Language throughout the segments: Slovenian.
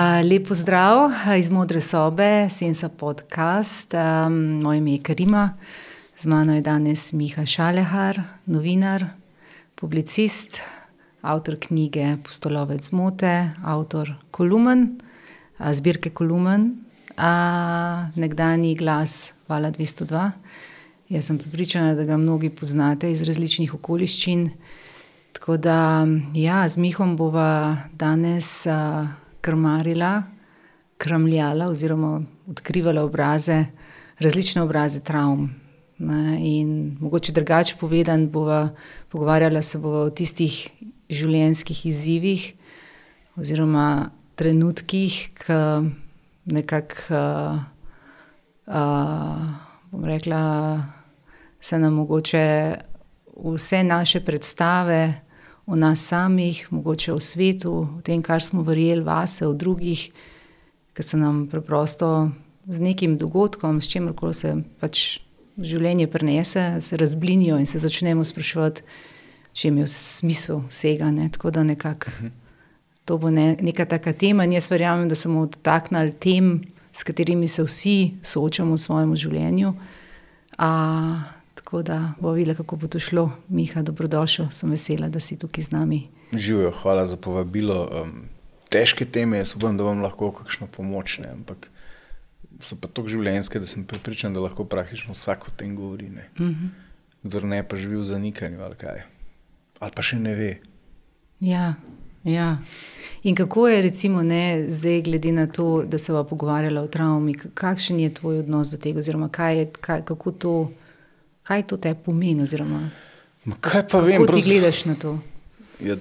Lepo zdrav iz modre sobe, Sensa podcast. Moje ime je Karima, z mano je danes Miha Šalehar, novinar, publicist, avtor knjige Postolovec zmote, avtor kolumen, zbirke kolumen, nekdani glas Vala 202. Jaz sem pripričana, da ga mnogi poznate iz različnih okoliščin. Tako da, ja, z Mihom bova danes uh, krmarila, kramljala oziroma odkrivala obraze, različne obraze travm. Ne, in mogoče drugače povedan, bova pogovarjala se bova o tistih življenjskih izzivih oziroma trenutkih, ki nekako, uh, uh, bom rekla, se nam mogoče vse naše predstave o nas samih, mogoče o svetu, o tem, kar smo verjeli vase, o drugih, ki se nam preprosto z nekim dogodkom, s čimer koli se pač življenje prenese, se razblinijo in se začnemo sprašovati, če je smisel vsega. Ne? Tako da nekako to bo ne, neka taka tema. In jaz verjamem, da smo dotaknili tem, s katerimi se vsi soočamo v svojem življenju. A, Tako da bo videla, kako bo to šlo. Miha, dobrodošel, sem vesela, da si tukaj z nami. Živijo, hvala za povabilo. Um, težke teme, jaz upam, da vam lahko kakšno pomoč ne, ampak so pa tako življenjske, da sem pripričan, da lahko praktično vsak o tem govori. Ne. Uh mhm. -huh. Kdor ne pa živi v zanikanju ali kaj. Ali pa še ne ve. Ja, ja. In kako je, recimo, ne, zdaj, glede na to, da se bomo pogovarjali o travmi, kakšen je tvoj odnos do tega, oziroma kaj je, kaj, kako to kaj to te pomeni? Oziroma, kaj pa vem, kako ti gledaš na to? Ja,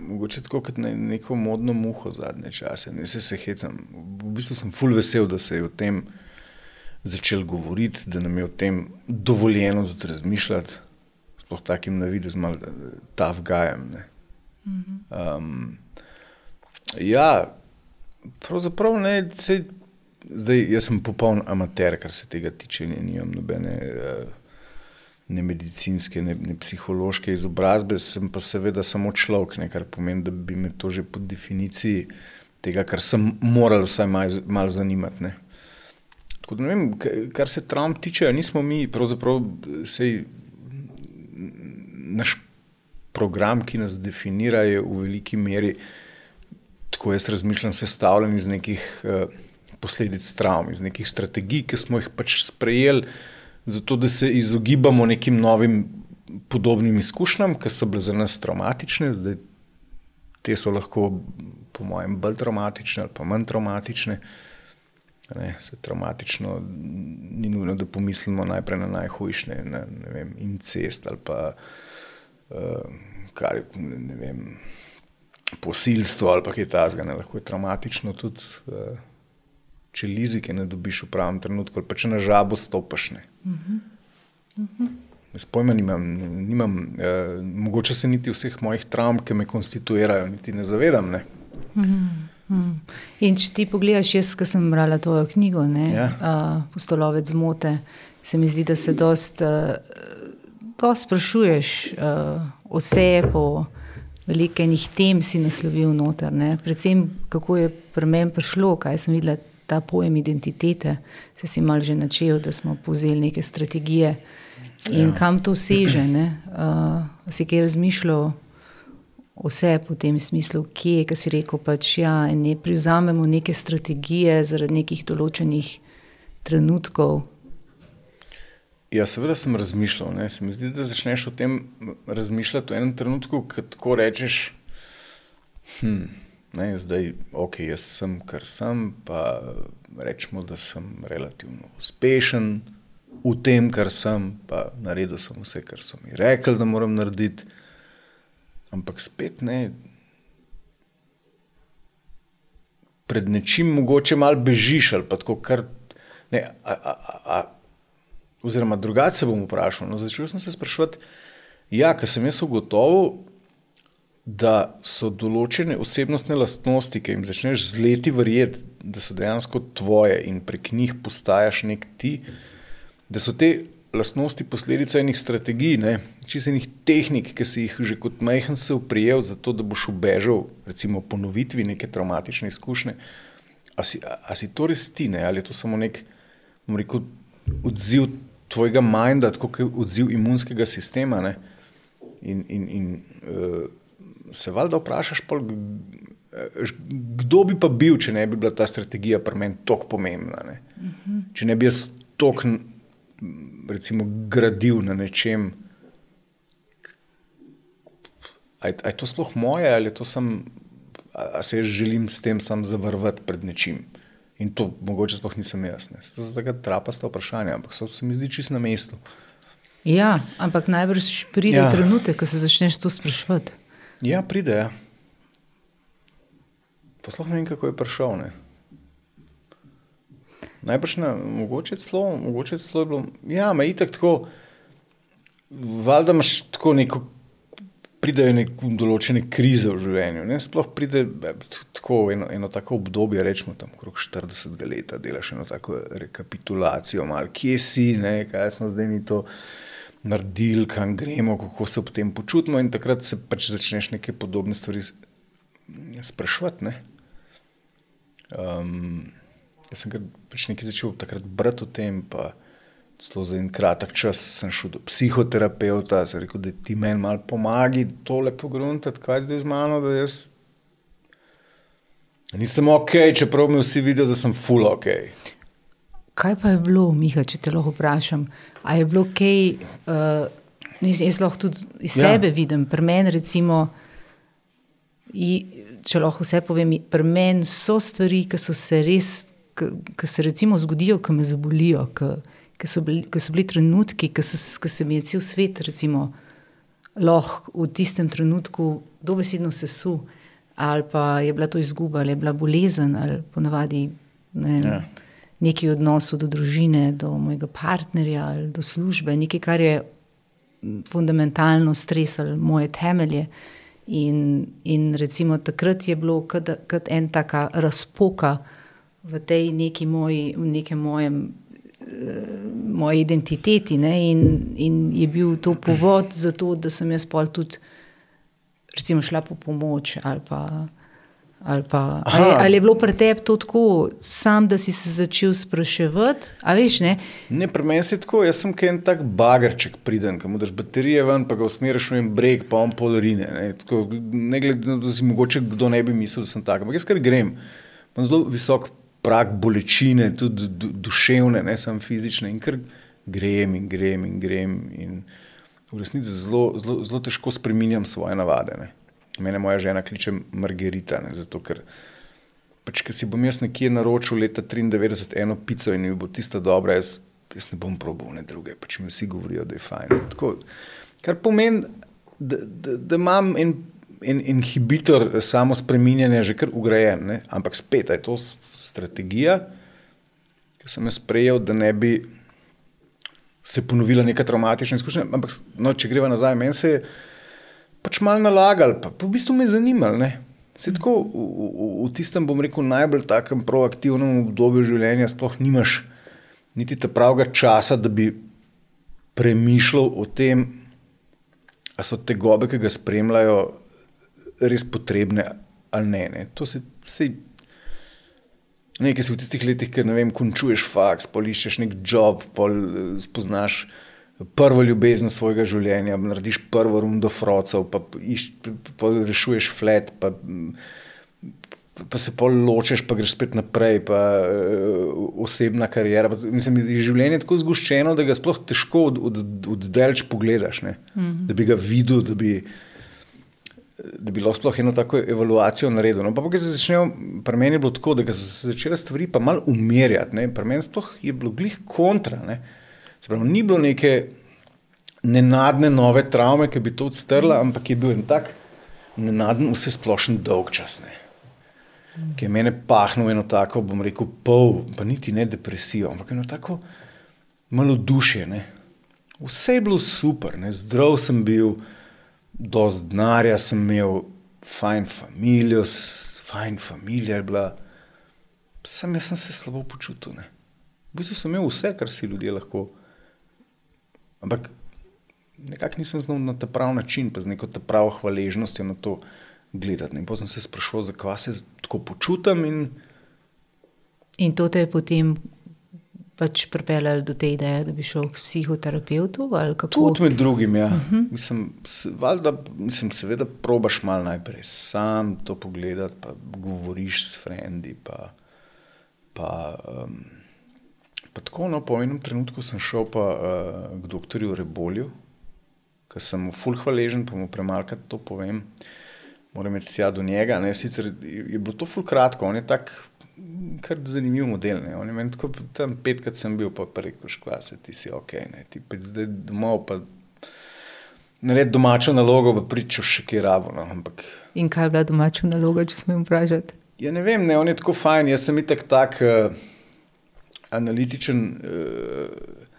mogoče tako kot ne, neko modno muho zadnje čase, ne se, se hecam. V bistvu sem full vesel, da se je o tem začel govoriti, da nam je o tem dovoljeno tudi razmišljati, sploh takim navidezom, ta vgajem. Um, ja, pravzaprav ne. Sej, Zdaj, jaz sem popoln amater, kar se tega tiče. Ne, nimam nobene eh, ne medicinske, ne, ne psihološke izobrazbe, sem pa seveda samo človek, ne, kar pomeni, da bi me to že po definiciji tega, kar sem moral vsaj malo mal zanimati. Ne. Tako da ne vem, kar se Trump tiče, nismo mi pravzaprav sej, naš program, ki nas definira, je v veliki meri, tako jaz razmišljam, sestavljen iz nekih. Uh, posledic travm, iz nekih strategij, ki smo jih pač sprejeli, zato da se izogibamo nekim novim podobnim izkušnjam, ki so bile za nas traumatične. Zdaj, te so lahko, po mojem, bolj traumatične ali pa manj traumatične. Ne, se traumatično ni nujno, da pomislimo najprej na najhujše, na vem, incest ali pa uh, kar, ne vem, posilstvo ali pa kaj takega. Lahko je traumatično tudi. Uh, če lizike ne dobiš v pravem trenutku, ali pa če na žabo stopiš. Uh -huh. uh -huh. Jaz pojma nimam, nimam eh, mogoče se niti vseh mojih travm, ki me konstituirajo, niti ne zavedam. Ne. Uh -huh. In če ti pogledaš, jaz, ki sem brala to knjigo, ja. uh, Postolovec zmote, se mi zdi, da se dost, uh, dost sprašuješ uh, o sebi, po velikih tem si naslovil noter. Ne. Predvsem, kako je pri meni prišlo, kaj sem videla ta pojem identitete, se si mal že načel, da smo povzeli neke strategije in ja. kam to seže. Uh, si kaj razmišljal o sebi v tem smislu, kje je, kaj si rekel, pač ja, ne privzamemo neke strategije zaradi nekih določenih trenutkov. Ja, seveda sem razmišljal. Ne. Se mi zdi, da začneš o tem razmišljati v enem trenutku, ko tako rečeš. Hm, Ne, zdaj, ok, jaz sem, kar sem, pa rečemo, da sem relativno uspešen v tem, kar sem, pa naredil sem vse, kar so mi rekli, da moram narediti. Ampak spet ne. Pred nečim mogoče malo bežiš ali pa tako, kar. Ne, a, a, a, oziroma, drugače bom vprašal. No, začel sem se sprašovati, ja, ker sem jaz ugotovil da so določene osebnostne lastnosti, ki jim začneš z leti verjeti, da so dejansko tvoje in prek njih postajaš nek ti, da so te lastnosti posledica enih strategij, čisto enih tehnik, ki si jih že kot majhen se uprijel, zato da boš ubežal, recimo, ponovitvi neke traumatične izkušnje. A si, a si to res ti, ne? ali je to samo nek rekel, odziv tvojega minda, tako kot odziv imunskega sistema. Ne? In, in, in uh, se valjda vprašaš, pol, kdo bi pa bil, če ne bi bila ta strategija pri meni tako pomembna. Ne? Uh -huh. Če ne bi jaz tako recimo, gradil na nečem. Je to sploh moje ali to sem, se jaz želim s tem sam zavrvati pred nečim? In to mogoče sploh nisem jaz. Ne. To so tako trapaste vprašanja, ampak so se mi zdi čisto na mestu. Ja, ampak najbrž pride ja. trenutek, ko se začneš to spraševati. Ja, pride. Posloh ne vem, kako je prišel. Ne. Najbrž na mogoče celo, mogoče celo je bilo. Ja, me itak tako, valjda imaš tako neko, pridejo neko določene krize v življenju. Ne? Sploh pride tako eno, eno tako obdobje, rečemo tam okrog 40 let, delaš eno tako rekapitulacijo, malo kje si, ne? kaj smo zdaj mi to naredili, kam gremo, kako se ob tem počutimo in takrat se pač začneš neke podobne stvari sprašvati. Um, Jaz sem pač nekaj začel takrat brati o tem, pa celo za en kratek čas sem šel do psihoterapeuta, sem rekel, da ti meni malo pomagi, tole pogruntati, kaj zdaj z mano, da jaz nisem ok, čeprav mi vsi vidijo, da sem full ok. Kaj pa je bilo, Miha, če te lahko vprašam? A je bilo kaj, uh, jaz lahko tudi iz ja. sebe vidim, pri meni recimo, če lahko vse povem, pri meni so stvari, ki so se res ki se recimo zgodijo, ki me zabolijo, ki so, so bili trenutki, ki se mi je cel svet recimo, lahko v tistem trenutku dobesedno sesu, ali pa je bila to izguba, ali je bila bolezen, ali ponavadi ne, ja. Neki odnos do družine, do mojega partnerja ali do službe, nekaj, kar je fundamentalno stresalo moje temelje. In, in recimo takrat je bilo kot en taka razpoka v tej neki moji, v nekem mojem, uh, moji identiteti. In, in je bil to povod za to, da sem jaz pol tudi, recimo, šla po pomoč ali pa. Ali, pa, ali, ali je bilo pri tebi to tako, sam, da si se začel spraševati? Veš, ne, ne pri meni je tako, jaz sem en tak bagerček, pridem, kam daš baterije ven, pa ga usmeriš v en breg, pa on polarine. Ne, tako, ne glede na to, da si mogoče kdo ne bi mislil, da sem tak. Ampak jaz kar grem, imam zelo visok prak bolečine, tudi duševne, ne samo fizične, in kar grem in grem in grem. In v resnici zelo, zelo, zelo težko spremenjam svoje navade. Ne. Mene moja žena kliče Margarita, ne, zato ker pač, si bom jaz nekje naročil leta 93 eno pico in bo tista dobra, jaz, jaz ne bom probal ne druge, pač mi vsi govorijo, da je fajn. Tako, kar pomeni, da, da, da imam en in, inhibitor samo spreminjanja že kar ugrajen. Ne? Ampak spet je to strategija, ki sem jo sprejel, da ne bi se ponovila neka traumatična izkušnja. Ampak no, če greva nazaj, meni se je pač malo nalagal, pa v bistvu me je zanimalo. Se tako v, v, v tistem, bom rekel, najbolj takem proaktivnem obdobju življenja, sploh nimaš niti ta pravega časa, da bi premišljal o tem, ali so te gobe, ki ga spremljajo, res potrebne ali ne. ne. To se vse. Nekaj si v tistih letih, ki ne vem, končuješ faks, poliščeš nek job, pol eh, spoznaš prvo ljubezen svojega življenja, narediš prvo rundo frocov, pa, iš, pa rešuješ flet, pa, pa se pol ločeš, pa greš spet naprej, pa uh, osebna karijera. Pa, mislim, je življenje tako zgoščeno, da ga sploh težko od, od, od delč pogledaš, mm -hmm. da bi ga videl, da bi da bi lahko sploh eno tako evaluacijo naredil. No, pa, pa, se začnejo, pri meni je bilo tako, da so se začele stvari pa malo umirjati. Ne. Pri meni sploh je bilo glih kontra. Pravi, ni bilo neke nenadne nove travme, ki bi to odstrla, ampak je bil en tak nenaden, vse splošen dolg čas. Ne. Ki je mene pahnil eno tako, bom rekel, pol, pa niti ne depresijo, ampak eno tako malo duše. Ne. Vse je bilo super, ne. zdrav sem bil dosti denarja sem imel, fajn familijo, fajn familija je bila. Sam jaz sem se slabo počutil. Ne. V bistvu sem imel vse, kar si ljudje lahko Ampak nekako nisem znal na ta pravi način, pa z neko ta pravo hvaležnostjo na to gledati. In potem sem se sprašoval, zakaj se tako počutim. In, in to te je potem pač pripeljalo do te ideje, da bi šel k psihoterapeutu? Tudi med drugim, ja. Uh mhm. -huh. mislim, valjda, mislim, seveda, probaš malo najprej sam to pogledati, pa govoriš s frendi. Pa, pa, um, pa tako, no, po enem trenutku sem šel pa, uh, k doktorju Rebolju, ker sem mu fulh hvaležen, pa mu premalkrat to povem. Moram iti tja do njega. Ne, sicer je bilo to fulh kratko, on je tak kar zanimiv model. Ne. On je meni tako, tam petkrat sem bil, pa, pa rekel, škvase, ti si ok, ne, ti pa zdaj domov, pa nared domačo nalogo, pa pričo še kaj rabo. No, ampak... In kaj je bila domača naloga, če smem vprašati? Ja, ne vem, ne, on je tako fajn, jaz sem itak tak uh, analitičen. Uh,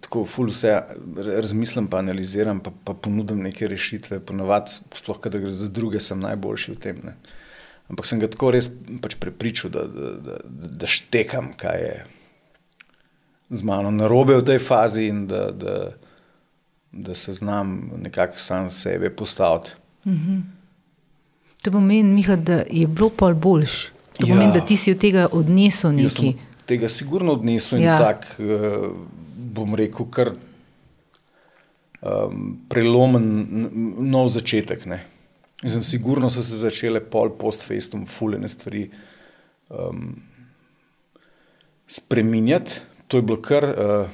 tako ful vse razmislim, pa analiziram, pa, pa ponudim neke rešitve. Ponovadi, sploh kadar gre za druge, sem najboljši v tem. Ne. Ampak sem ga tako res pač prepričal, da, da, da, da štekam, kaj je z mano narobe v tej fazi in da, da, da se znam nekako sam sebe postaviti. -hmm. To pomeni, Miha, da je bilo pol boljš. To ja. pomeni, da ti si od tega odnesel nekaj. Tega sigurno odnesel ja. in tako. Uh, bom rekel, kar um, prelomen nov začetek. Sem sigurno so se začele pol post-festum, fulene stvari um, spreminjati. To je bilo kar, uh,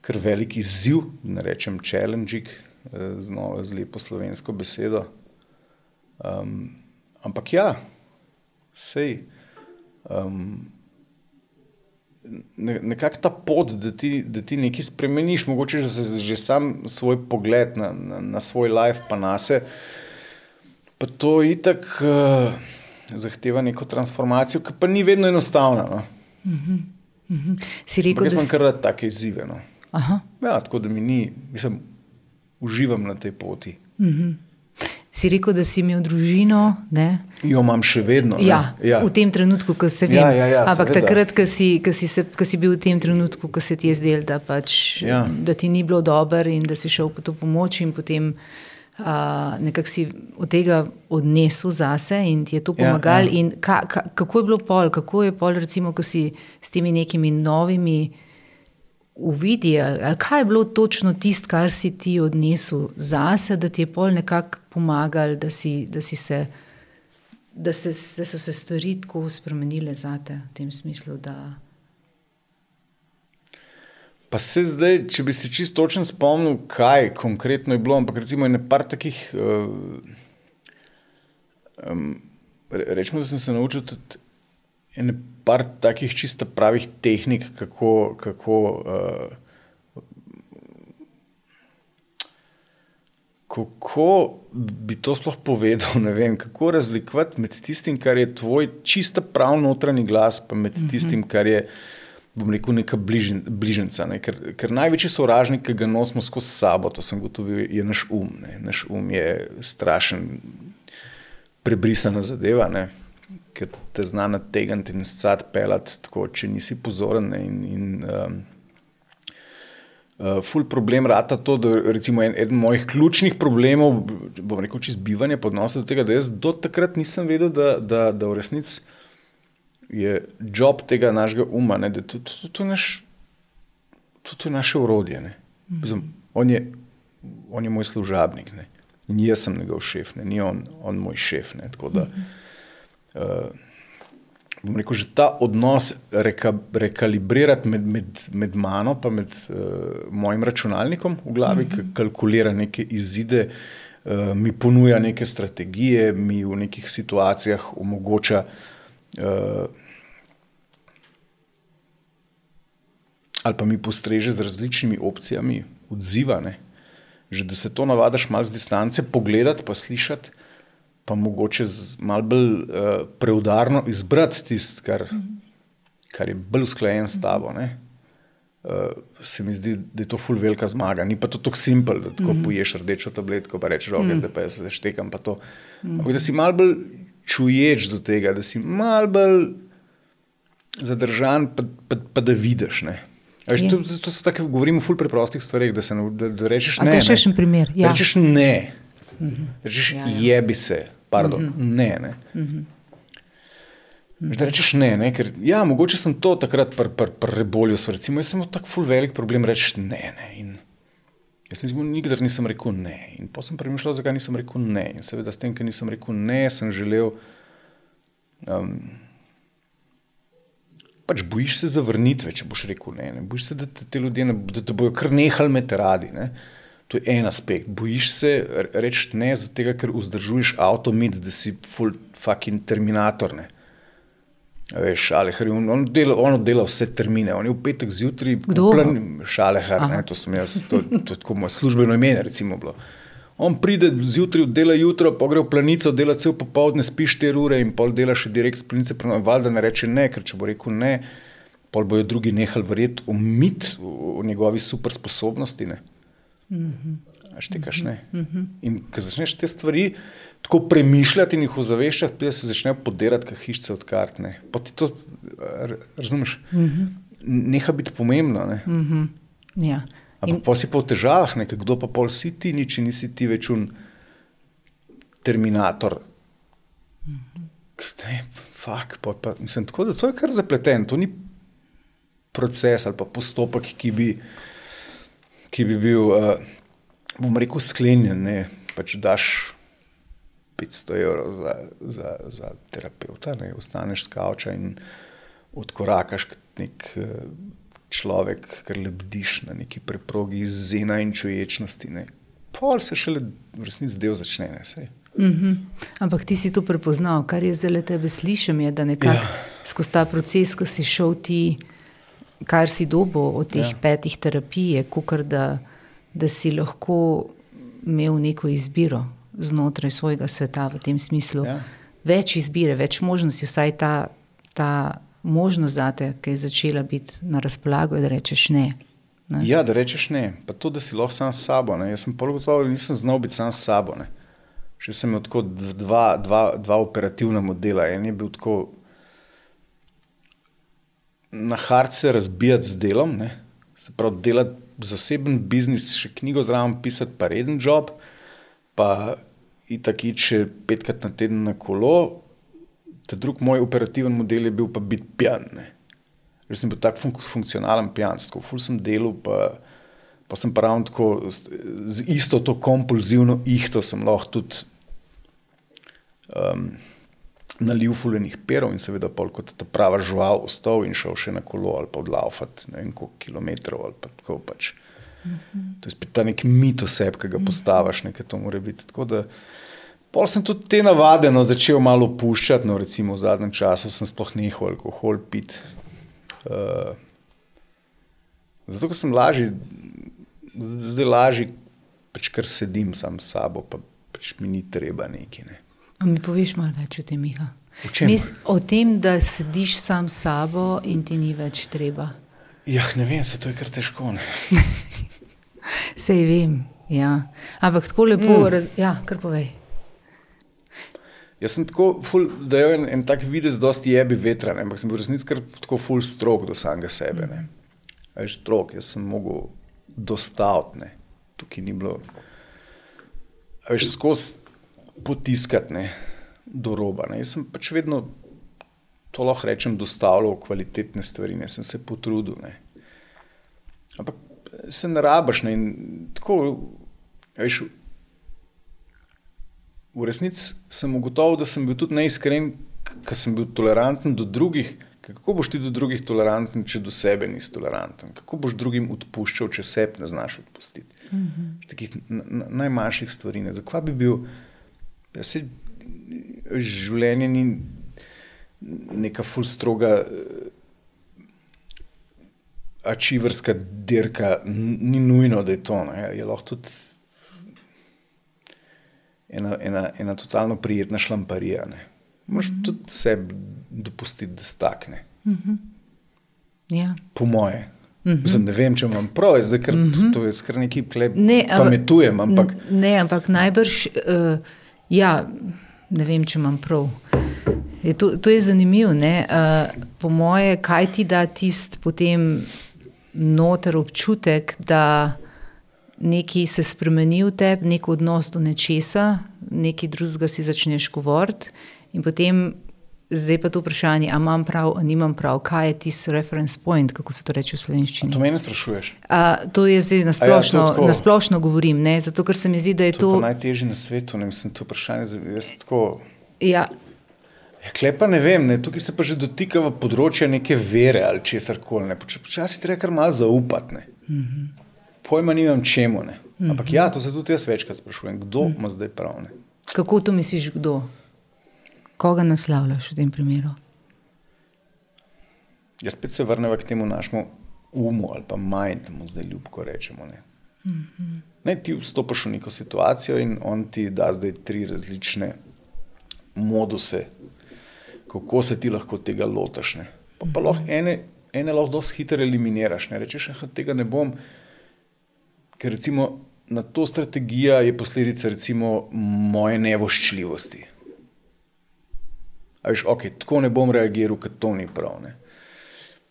kar velik izziv, ne rečem challenge, uh, z lepo slovensko besedo. Um, ampak ja, sej. Um, nekako ta pot, da ti, da ti nekaj spremeniš, mogoče že, že sam svoj pogled na, na, na svoj life, pa na sebe. Pa to itak uh, zahteva neko transformacijo, ki pa ni vedno enostavna. No. Uh -huh. Uh -huh. Si rekel, da sem kar tako izziven. No. Ja, tako da mi ni, mislim, uživam na tej poti. Uh mhm. -huh. Si rekel, da si imel družino. Ne? Jo imam še vedno. Ja, ja. V tem trenutku, ko se vidi. Ja, ja, ja, Ampak seveda. takrat, ko si, ko, si se, ko si bil v tem trenutku, ko se ti je zdelo, da, pač, ja. da ti ni bilo dobro in da si šel po to pomoč, in potem uh, nekako si od tega odnesel zase in ti je to pomagal. Ja, ja. Ka, ka, kako je bilo pol, kako je pol, recimo, ko si s temi nekimi novimi uvidi, ali, ali kaj je bilo točno tisto, kar si ti odnesel zase, da ti je pol nekako pomagal, da, si, da, si se, da, se, da so se stvari tako spremenile za te v tem smislu. Da... Pa se zdaj, če bi se čisto točno spomnil, kaj konkretno je bilo, ampak recimo je nekaj takih. Uh, um, rečemo, da sem se naučil tudi nekaj takih čisto pravih tehnik, kako. kako uh, kako bi to sploh povedal, ne vem, kako razlikovati med tistim, kar je tvoj čisto prav notranji glas, pa med mhm. tistim, kar je, bom rekel, neka bližen, bližnjica. Ne? Ker, ker največji sovražnik, ki ga nosimo skozi sabo, to sem gotovil, je naš um. Ne? Naš um je strašen, prebrisana zadeva. Ne? Ker te zna nategniti in scati pelati, tako če nisi pozoren. Ne? In, in, um, Uh, ful problem rata to, da recimo en, eden mojih ključnih problemov, bom rekel, čez bivanje podnosa do tega, da jaz do takrat nisem vedel, da, da, da v resnici je job tega našega uma, ne, da to, to, to, naš, to, to je naše urodje. Mhm. On, on je moj služabnik ne. in jaz sem njegov šef, ne. ni on, on moj šef. Ne, tako da. Mhm. Uh, bom rekel, že ta odnos reka, rekalibrirati med, med, med mano in med uh, mojim računalnikom v glavi, mm -hmm. ki kalkulira neke izide, uh, mi ponuja neke strategije, mi v nekih situacijah omogoča. Uh, Ali pa mi postreže z različnimi opcijami odzivane, že da se to navadiš malo z distance, pogledati pa slišati pa mogoče malo bolj uh, preudarno izbrati tisto, kar, kar je bolj usklajen s tabo. Uh, se mi zdi, da je to ful velika zmaga. Ni pa to tako simpel, da tako mm -hmm. poješ rdečo tabletko, pa rečeš, okay, mm -hmm. da se zaštekam. Mm -hmm. Ampak da si malo bolj čuješ do tega, da si malo bolj zadržan, pa, pa, pa da vidiš. Ne? Veš, to, to so tako, govorimo o ful preprostih stvareh, da, se ne, da, da rečeš A ne. te ne. še en primer? Ja. Rečeš ne. Rečeš Ja, ja, jebi se, pardon, mm -hmm. ne. ne. Mm -hmm. Da rečeš ne, ne, ker ja, mogoče sem to takrat pri pr, pr rebolju, recimo, jaz sem imel tako ful velik problem reči ne. ne. In jaz nisem, nikdar nisem rekel ne. In potem sem premišljal, zakaj nisem rekel ne. In seveda s tem, ker nisem rekel ne, sem želel. Um, pač bojiš se zavrnitve, če boš rekel ne. ne. Bojiš se, da te, te ljudje ne, da te bojo kar nehali imeti radi. Ne. To je en aspekt. Bojiš se reči ne, zato ker vzdržuješ avtomit, da si full fucking terminator. Ne. Veš, Šalehar, je on, on, dela, on dela vse termine, on je v petek zjutraj, Kdo? Šalehar, ne, to sem jaz, to, to je tako moje službeno ime, recimo. Bilo. On pride zjutraj, dela jutro, pa gre v planico, dela cel popoldne, spi 4 ure in pol dela še direkt z planice, pa valjda ne reče ne, ker če bo rekel ne, pol bojo drugi nehali verjeti v mit, v, v njegovi super sposobnosti. Ne. A štekaš ne. In ko začneš te stvari tako premišljati in jih ozaveščati, pa se začnejo podirati, kot hišice od kart. Ne. Pa ti to, r- razumeš, neha biti pomembno. Ne. Ja. In, pa si pa v težavah, ne, kdo pa pol si ti, nič nisi ti več un terminator. Kdaj, fak, pa, pa, mislim, tako da to je kar zapleten, to ni proces ali pa postopek, ki bi, ki bi bil, uh, bom rekel, sklenjen. Ne, pač daš 500 evrov za, za, za terapeuta, ne, ostaneš s kavča in odkorakaš kot nek uh, človek, ker lebdiš na neki preprogi iz zena in čuječnosti. Ne. Pol se šele v resnici del začne. Ne, saj. Mhm. Ampak ti si to prepoznal, kar jaz zdaj tebe slišim, je, da nekako. Ja. skozi ta proces, ki si šel ti, kar si dobo od teh ja. Petih terapij, je kukar, da, da si lahko imel neko izbiro znotraj svojega sveta v tem smislu. Ja. Več izbire, več možnosti, vsaj ta, ta možnost zate, ki je začela biti na razpolago, da rečeš ne. ne. Ja, da rečeš ne, pa to, da si lahko sam s sabo. Ne. Jaz sem pol gotovo, nisem znal biti sam s sabo. Ne. Še sem imel tako dva, dva, dva operativna modela. En je bil tako na hardce razbijati z delom, ne. se pravi delati zaseben biznis, še knjigo zraven pisati, pa reden job, pa itak iti še petkrat na teden na kolo. Ta drug moj operativen model je bil pa biti pijan. Jaz sem bil tako fun funkcionalen pijanstvo, ful sem delal, pa, pa sem pa ravno tako z isto to kompulzivno ihto sem lahko tudi um, nalil fuljenih perov in seveda pol kot ta prava žival ostal in šel še na kolo ali pa odlaufati ne vem koliko kilometrov ali pa tako pač. To je spet ta nek mit oseb, ki ga postaviš, nekaj to mora biti. Tako da Pol sem tudi te navade no, začel malo opuščati, no, recimo v zadnjem času sem sploh nehal alkohol piti. Uh, zato, ker sem lažji, zdaj lažji, pač kar sedim sam s sabo, pa pač mi ni treba neki. Ne. A mi poveš malo več o tem, Miha? O? Mis, o tem, da sediš sam s sabo in ti ni več treba. Ja, ne vem, se to je kar težko. Sej vem, ja. Ampak tako lepo, mm. raz... ja, kar povej. Jaz sem tako, ful, da je en, en tak videz, dosti jebi vetra, ne, ampak sem bil resnici kar tako ful strok do samega sebe. Ne. Veš, strok, jaz sem mogel dostaviti, tukaj ni bilo. Veš, skozi potiskati ne, do roba. Ne. Jaz sem pač vedno, to lahko rečem, dostavljal kvalitetne stvari, ne sem se potrudil. Ne. Ampak se ne rabaš. Ne, in tako, a veš, v resnici sem ugotovil, da sem bil tudi neiskren, ker sem bil toleranten do drugih. Kako boš ti do drugih toleranten, če do sebe nisi toleranten? Kako boš drugim odpuščal, če sebe ne znaš odpustiti? Mm -hmm. Takih na- na- najmanjših stvari. Ne. Zakaj bi bil, ja, se, življenje ni neka ful stroga. eh, Ačiverska dirka, ni nujno, da je to. Ne. Je lahko tudi ena, ena, ena totalno prijetna šlamparija. Ne. Moš mm -hmm. tudi sebi dopustiti, da stakne. Ja. Po moje. Mm -hmm. Mislim, ne vem, če imam prav, zdaj ker mm -hmm. to je skar neki klep. Ne, pametujem, ampak Ne, ampak najbrž, uh, ja, ne vem, če imam prav. Je to, to je zanimivo. Uh, po moje, kaj ti da tisti potem noter občutek, da nekaj se spremeni v tebi, nek odnos do nečesa, nekaj drugega si začneš govoriti, in potem. Zdaj pa to vprašanje, ali imam prav, ali nimam prav, kaj je tisti reference point, kako se to reče v slovenščini. To meni sprašuješ. A, to je zdaj nasplošno, ja, nasplošno govorim, ne? zato ker se mi zdi, da je to. To je najtežje na svetu, ne mislim, to vprašanje. Jaz tako. Ja. Ja, klepa ne vem, ne? tukaj se pa že dotika v področje neke vere ali česar koli. Počasi treba kar malo zaupati. Mm -hmm. Pojma nimam čemu. Mm -hmm. Ampak ja, to se tudi jaz večkrat sprašujem, kdo mm -hmm. ima zdaj prav. Ne? Kako to misliš, kdo? Koga naslavljaš v tem primeru? Jaz spet se vrnem k temu našemu umu ali pa mind, mu zdaj ljubko rečemo. Ne? Mm -hmm. ne, ti vstopiš v neko situacijo in on ti da zdaj tri različne moduse, kako se ti lahko tega lotiš. Pa, pa lahko ene, ene lahko dosti hitro eliminiraš. Ne? Rečeš, da tega ne bom, ker recimo na to strategija je posledica recimo moje nevoščljivosti. Veš, okay, tako ne bom reagiral, ker to ni prav. Ne.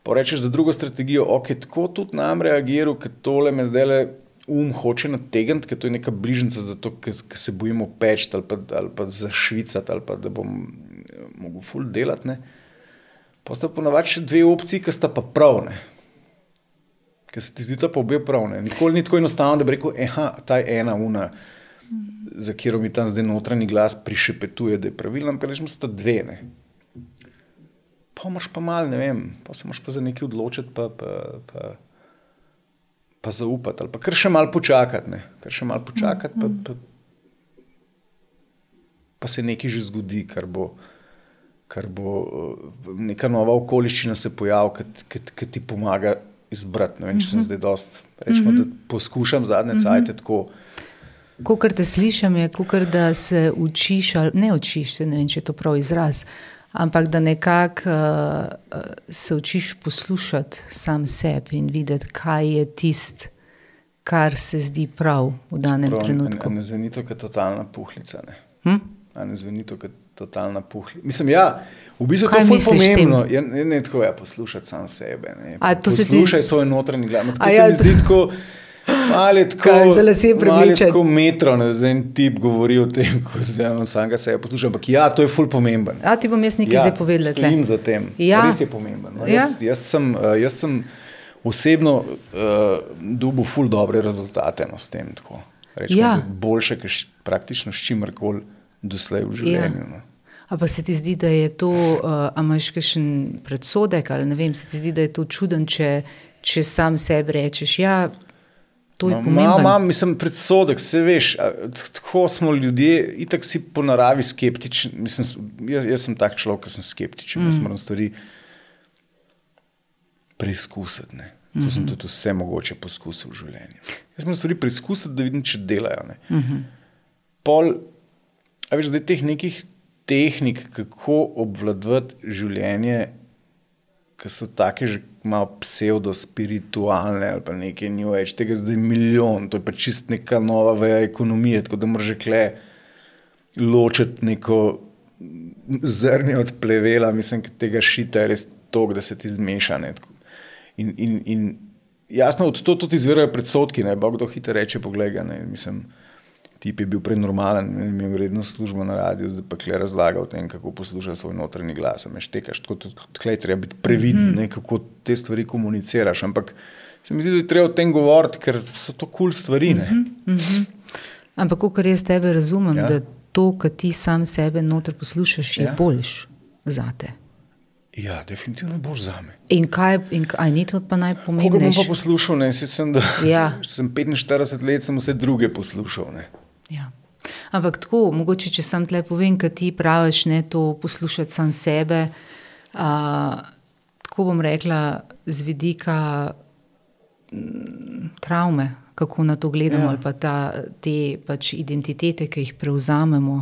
Porečeš za drugo strategijo, ok, tako tudi nam reagiral, ker tole me zdaj le um hoče nategniti, ker to je neka bližnjica, zato ker se bojimo peč ali pa, ali pa zašvicati ali pa da bom eh, mogel ful delati. Postavlja ponavadi še dve opcije, ki sta pa pravne. Ker se ti zdi, da pa obe pravne. Nikoli ni tako enostavno, da bi rekel, aha, ta je ena una za katero mi tam zdaj notranji glas prišepetuje, da je pravilen, pa rečemo, sta dve. Ne. Pa imaš pa mal, ne vem, pa se moraš pa za nekaj odločiti, pa, pa, pa, pa zaupati, ali pa kar še mal počakati, ne. kar še mal počakati, pa, pa, pa se nekaj že zgodi, kar bo. Kar bo neka nova okoliščina se pojavila, ki ti pomaga izbrati. Ne vem, če sem mhm. zdaj dost. Rečemo, da poskušam zadnje cajtke tako. Ko te slišim, je kot da se učiš, ali ne učiš, ne vem, če je to prav izraz, ampak da nekako uh, se učiš poslušati sam sebe in videti, kaj je tisto, kar se zdi prav v danem prav, trenutku. Ne, ne zveni to, kot totalna puhlica. Ne, hm? ne zveni to, kot totalna puhlica. Mislim, ja. V bistvu je to zelo pomembno. Je, je, ne tako, ja, poslušati sam sebe. Ne, poslušaj ti... svoj notranji glas. Tako ja, se mi zdi tako. Ali tako, zelo se je pripričal. Tako metro, ne, zdaj en tip govori o tem, ko zdaj on sam ga se posluša. Ampak ja, to je ful pomemben. A ti bom jaz nekaj ja, zdaj povedal. Stojim za tem. Ja. Res je pomemben. No, ja. jaz, jaz, sem, eh, jaz sem osebno uh, dobil ful dobre rezultate no, s tem. Rečemo, ja. Boljše, kot praktično s čimerkoli doslej v življenju. Ja. No. A pa se ti zdi, da je to, uh, a imaš kakšen predsodek ali ne vem, se ti zdi, da je to čuden, če, če sam sebi rečeš, ja, To je pomembno. Imam, mislim, predsodek, se veš, tako smo ljudje, itak si po naravi skeptični. Mislim, jaz, jaz sem tak človek, ki sem skeptičen, mm. jaz moram stvari preizkusiti. Ne. To mm -hmm. sem tudi vse mogoče poskusil v življenju. Jaz moram stvari preizkusiti, da vidim, če delajo. Mm -hmm. Pol, a veš, zdaj teh nekih tehnik, kako obvladovati življenje, ki so take že malo pseudo-spiritualne ali pa nekaj new age, tega zdaj milijon, to je pa čist neka nova veja ekonomije, tako da moraš kle ločiti neko zrnje od plevela, mislim, tega šita je res to, da se ti zmeša. In, in, in jasno, od to tudi izvirajo predsotki, ne, bog kdo hitro reče, poglej, ne, mislim tip je bil prenormalen, imel vredno službo na radiju, zdaj pa kle razlaga o tem, kako posluša svoj notranji glas. Me štekaš, tako da treba biti previden, mm -hmm. kako te stvari komuniciraš. Ampak se mi zdi, da je treba o tem govoriti, ker so to kul cool stvari. Mm -hmm. Mm -hmm. Ampak, kar jaz tebe razumem, ja. da to, kar ti sam sebe noter poslušaš, je ja. boljš za te. Ja, definitivno bolj za me. In kaj, in ni to pa najpomembnejše? Ko bom pa poslušal, ne, sem, da, ja. sem 45 let, sem vse druge poslušal. Ne. Ja. Ampak tako, mogoče če sam tle povem, kaj ti praviš, ne to poslušati sam sebe. A, tako bom rekla, z vidika m, travme, kako na to gledamo, ja. ali pa ta, te pač identitete, ki jih prevzamemo.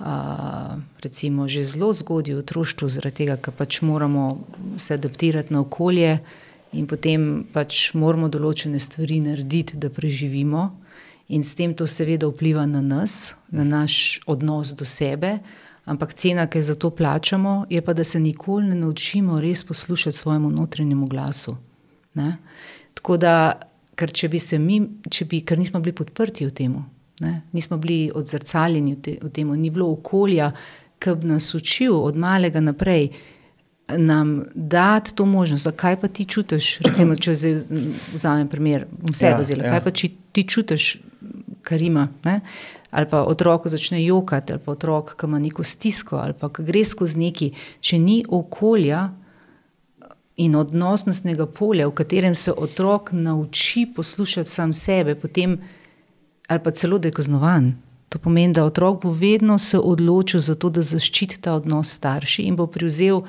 A, recimo, že zelo zgodaj v otroštvu, zaradi tega, ker pač moramo se adaptirati na okolje in potem pač moramo določene stvari narediti, da preživimo. In s tem to seveda vpliva na nas, na naš odnos do sebe, ampak cena, ki jo za to plačamo, je pa, da se nikoli ne naučimo res poslušati svojemu notranjemu glasu. Ne? Tako da, ker če bi se mi, če bi, ker nismo bili podprti v tem, nismo bili odzrcaljeni v, te, v tem, ni bilo okolja, ki bi nas učil od malega naprej. Nam dati to možnost, kaj pa ti čutiš, recimo, če vzamem primer, bom sebe ja, vzela, ja. kaj pa če ti čutiš, kar ima, ne? ali pa otrok začne jokati, ali pa otrok, ki ima neko stisko, ali pa gre skozi neki, če ni okolja in odnosnostnega polja, v katerem se otrok nauči poslušati sam sebe, potem, ali pa celo da je kaznovan. To pomeni, da otrok bo vedno se odločil za to, da zaščiti ta odnos starši in bo prevzel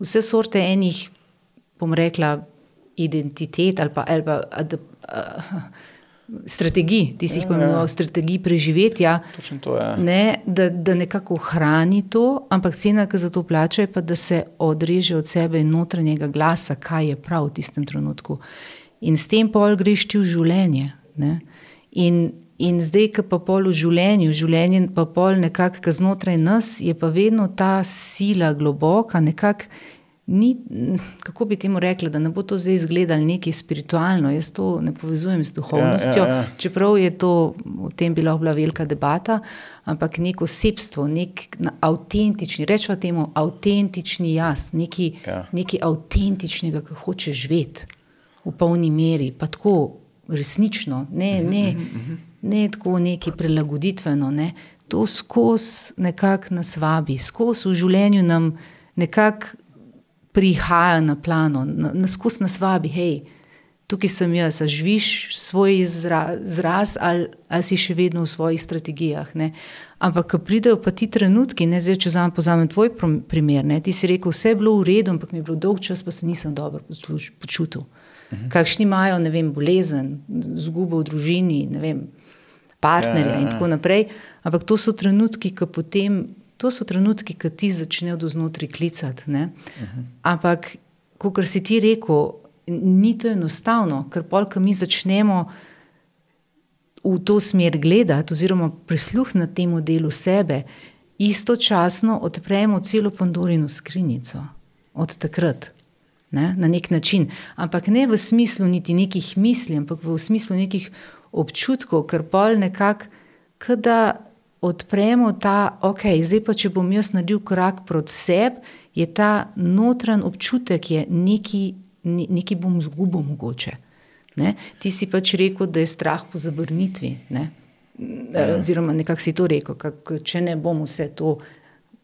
vse sorte enih, bom rekla, identitet ali pa. Ali pa ad, uh, strategij, ti si jih ja, pomenoval, strategij preživetja, to, ja. ne, da, da nekako ohrani to, ampak cena, ki za to plača, je pa, da se odreže od sebe in notranjega glasa, kaj je prav v tistem trenutku. In s tem pol greš ti v življenje. In, in zdaj, ki pa pol v življenju, življenje pa pol nekako znotraj nas, je pa vedno ta sila globoka, nekako ni, kako bi temu rekli, da ne bo to zdaj izgledalo nekaj spiritualno. Jaz to ne povezujem z duhovnostjo, ja, ja, ja. čeprav je to o tem bila, bila velika debata, ampak neko osebstvo, nek avtentični, rečemo temu avtentični jaz, nekaj, ja. nekaj avtentičnega, ki hoče živeti v polni meri, pa tako resnično, ne, mhm, ne, mhm, mhm. ne tako neki prilagoditveno. Ne. To skozi nekako nas vabi, skozi v življenju nam nekako prihaja na plano, na skus nas vabi, hej, tukaj sem jaz, živiš svoj izraz ali, ali si še vedno v svojih strategijah. Ne? Ampak, ko pridejo pa ti trenutki, ne zdaj, če zame pozamem tvoj primer, ne? ti si rekel, vse je bilo v redu, ampak mi je bilo dolg čas, pa se nisem dobro počutil. Mhm. Kakšni imajo, ne vem, bolezen, zgubo v družini, ne vem, partnerja ja, ja, ja. in tako naprej. Ampak to so trenutki, ko potem to so trenutki, ki ti začnejo do znotraj klicati. Uh -huh. Ampak, kot si ti rekel, ni to enostavno, ker polk mi začnemo v to smer gledati, oziroma prisluhniti temu delu sebe, istočasno odpremo celo Pandorino skrinjico od takrat. Ne, na nek način, ampak ne v smislu niti nekih misli, ampak v smislu nekih občutkov, ker pol nekako, da odpremo ta, ok, zdaj pa če bom jaz naredil korak proti sebi, je ta notranji občutek, da nekaj, nekaj bom izgubil, mogoče. Ne? Ti si pač rekel, da je strah po zavrnitvi. Ne? Ja. Oziroma, nekako si to rekel, kak, če ne bom vse to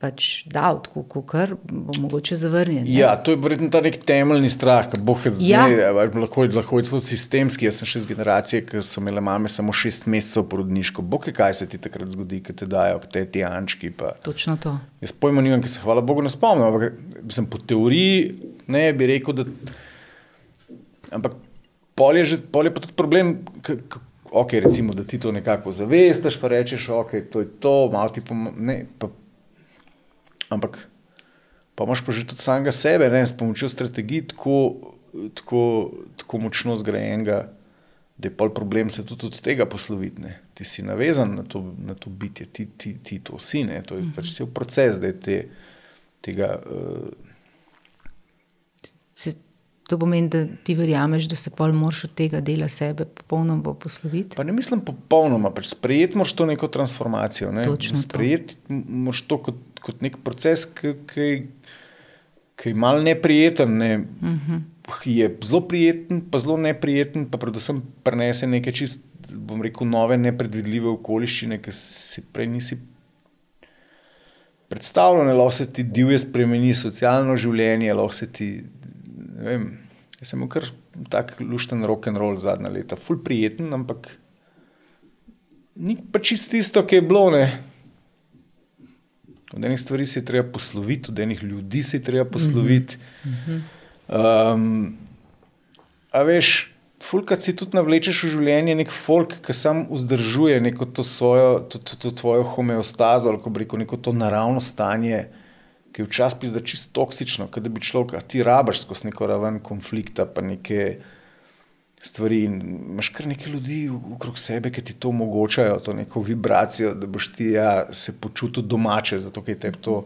pač dal, tako kot bo mogoče zavrnjen. Ja, to je verjetno ta nek temeljni strah, ki bo zdaj ja. lahko, lahko je celo sistemski. Jaz sem še iz generacije, ki so imele mame samo šest mesecev porodniško. Bog je, kaj se ti takrat zgodi, ki te dajo, ki te ti ančki. Pa. Točno to. Jaz pojmo nimam, ki se hvala Bogu ne spomnim, ampak sem po teoriji ne bi rekel, da. Ampak pol je, že, pol je pa tudi problem. Ok, recimo, da ti to nekako zavestiš, pa rečeš, ok, to je to, malo ti pomeni. Ampak pa imaš pa že tudi samega sebe, ne, s pomočjo strategij, tako, tako, tako močno zgrajenega, da je pol problem se tudi od tega posloviti. Ne. Ti si navezan na to, na to bitje, ti, ti, ti to si, ne. to je pač cel proces, da je te, tega. Uh, To pomeni, da ti verjameš, da se pol moraš od tega dela sebe popolnoma posloviti. Pa ne mislim popolnoma, pač sprejeti moraš to neko transformacijo. Ne? Sprejeti moraš to kot, kot nek proces, ki, je malo neprijeten. Ne? Uh mhm. -huh. Je zelo prijeten, pa zelo neprijeten, pa predvsem prenese neke čist, bom rekel, nove, nepredvidljive okoliščine, ki si prej nisi. Predstavljeno je, da se ti divje spremeni socialno življenje, da se ti vem, jaz sem kar tak lušten rock and roll zadnja leta, ful prijeten, ampak ni pa čisto tisto, ki je bilo. Ne. Od enih stvari se je treba posloviti, od enih ljudi se je treba posloviti. Um, a veš, fulkrat si tudi navlečeš v življenje nek folk, ki sam vzdržuje neko to svojo, to, to, to tvojo homeostazo, ali kako reko, neko to naravno stanje ki je včasih čisto toksično, da bi človek ti rabaš skozi neko raven konflikta, pa neke stvari. In imaš kar nekaj ljudi okrog sebe, ki ti to omogočajo, to neko vibracijo, da boš ti ja, se počutil domače, zato je te to.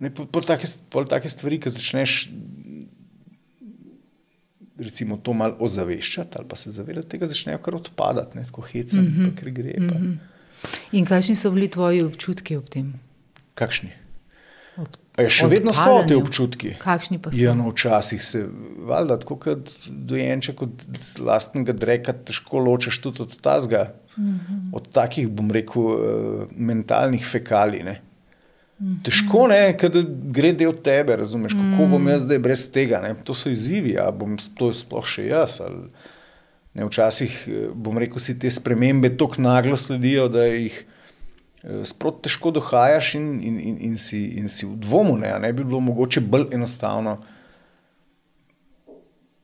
Ne, pol, pol, take, pol take stvari, ki začneš recimo, to malo ozaveščati ali pa se zavedati tega, začnejo kar odpadati, ne, tako hecati, mm -hmm. ker gre. Pa. Mhm. In kakšni so bili tvoji občutki ob tem? Kakšni? Je še vedno so te občutki. Kakšni pa so? Ja, no, včasih se, valjda, tako kot dojenček od lastnega dreka, težko ločeš tudi od tazga, mm -hmm. od takih, bom rekel, uh, mentalnih fekalij. Ne. Težko je, da gre del tebe, razumeš, kako bom jaz zdaj brez tega. Ne? To so izzivi, a bom to sploh še jaz. Ali, ne, včasih, eh, bom rekel, si te spremembe tako naglo sledijo, da jih eh, sprot težko dohajaš in, in, in, in, si, in si v dvomu. Ne, ne bi bilo mogoče bolj enostavno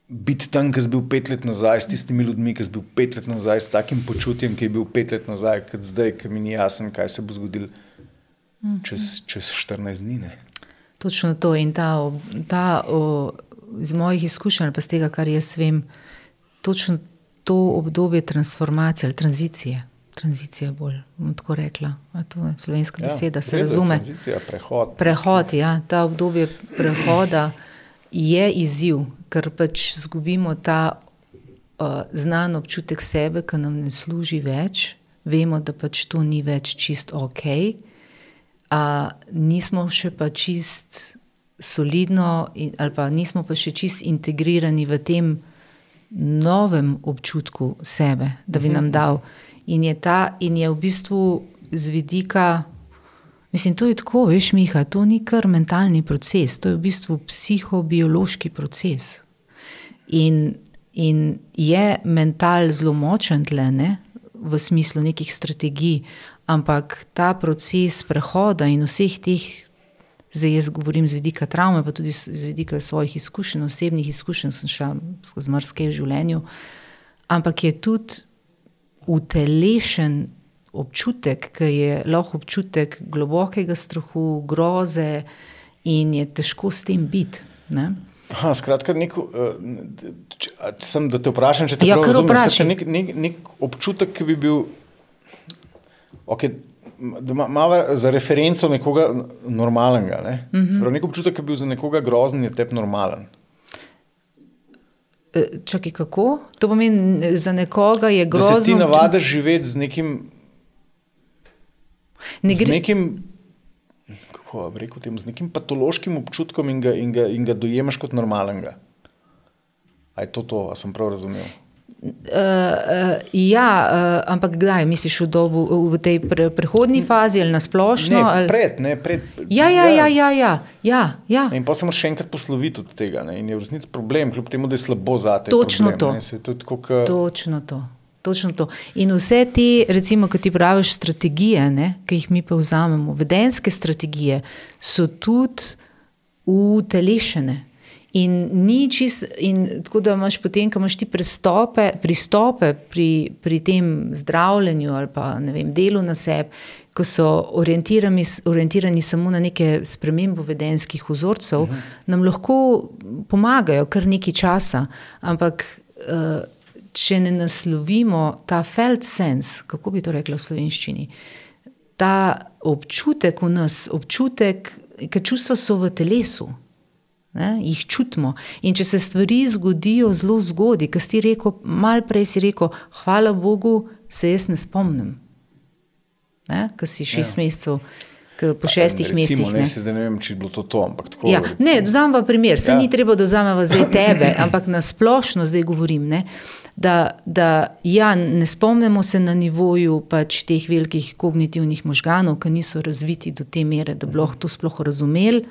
biti tam, ki si bil pet let nazaj, s tistimi ljudmi, ki si bil pet let nazaj, s takim počutjem, ki je bil pet let nazaj, kot zdaj, ki mi ni jasno, kaj se bo zgodilo čez, čez 14 dni. Ne. Točno to in ta, ta o, iz mojih izkušenj, pa z tega, kar jaz vem, točno to obdobje transformacije ali tranzicije. Tranzicija bolj, bom tako rekla. A to je slovenska ja, beseda, se razume. Prehod. Prehod, ja, ta obdobje prehoda je izziv, ker pač izgubimo ta uh, znan občutek sebe, ki nam ne služi več. Vemo, da pač to ni več čist ok, a nismo še pa čist solidno, in, ali pa nismo pa še čist integrirani v tem novem občutku sebe, da bi nam dal. In je, ta, in je v bistvu z vidika. Mislim, to je tako, veš, Miha, to ni kar mentalni proces, to je v bistvu psihobiološki proces. In, in je mental zelo močen tle, ne, v smislu nekih strategij, ampak ta proces prehoda in vseh teh, zdaj jaz govorim z vidika travme, pa tudi z vidika svojih izkušenj, osebnih izkušenj, sem šla skozi marsikaj v življenju, ampak je tudi utelešen občutek, ki je lahko občutek globokega strahu, groze in je težko s tem biti. ne. Aha, skratka, nek, uh, če, a, sem, da te vprašam, če te Ja, prav razumem, vprašaj. skratka, nek, nek, nek občutek, ki bi bil, okay, da ima, ima za referenco nekoga normalnega. Ne? Mm -hmm. Sprav, nek občutek, ki bi bil za nekoga grozen, je tep normalen. Čakaj, kako? To pomeni, za nekoga je Da grozno. se ti navadiš živeti z nekim, Ne z gre, nekim, kako bi rekel, temu, z nekim patološkim občutkom in ga, in ga, in ga dojemaš kot normalnega. A je to to, a sem prav razumel? Uh, uh, ja, uh, ampak kdaj misliš v, dobu, v tej pre, prehodni fazi ali na splošno? Ne, ali... pred, ne, pred. Ja, ja, ja, ja, ja, ja, ja. In pa se moraš še enkrat posloviti od tega. Ne? In je v resnici problem, kljub temu, da je slabo za te. Točno problem, to. Ne? To tako, ka... Točno to. Točno to. In vse te, recimo, kot ti praviš, strategije, ne, ki jih mi pa vzamemo, vedenske strategije, so tudi utelešene. In ni čist, in tako da imaš potem, ko imaš ti pristope, pristope pri, pri tem zdravljenju ali pa vem, delu na sebi, ko so orientirani, orientirani samo na neke spremembo vedenskih vzorcev, uh -huh. nam lahko pomagajo kar nekaj časa, ampak. Uh, če ne naslovimo ta felt sense, kako bi to rekla v slovenščini, ta občutek v nas, občutek, ker čustva so v telesu. Ne, jih čutimo. In če se stvari zgodijo zelo zgodaj, ki si rekel, malo prej si rekel, hvala Bogu, se jaz ne spomnim. Ker si šest ja. mesecev, po šestih Recimo, mesecih. Ne, Ne. zdaj ne vem, če je bilo to to, ampak tako. Ja, ne, vzamem pa primer, se ja. Ni treba, da vzamem zdaj tebe, ampak na splošno zdaj govorim. Ne, da, da ja, ne spomnimo se na nivoju pač teh velikih kognitivnih možganov, ki niso razviti do te mere, da bi lahko to sploh razumeli,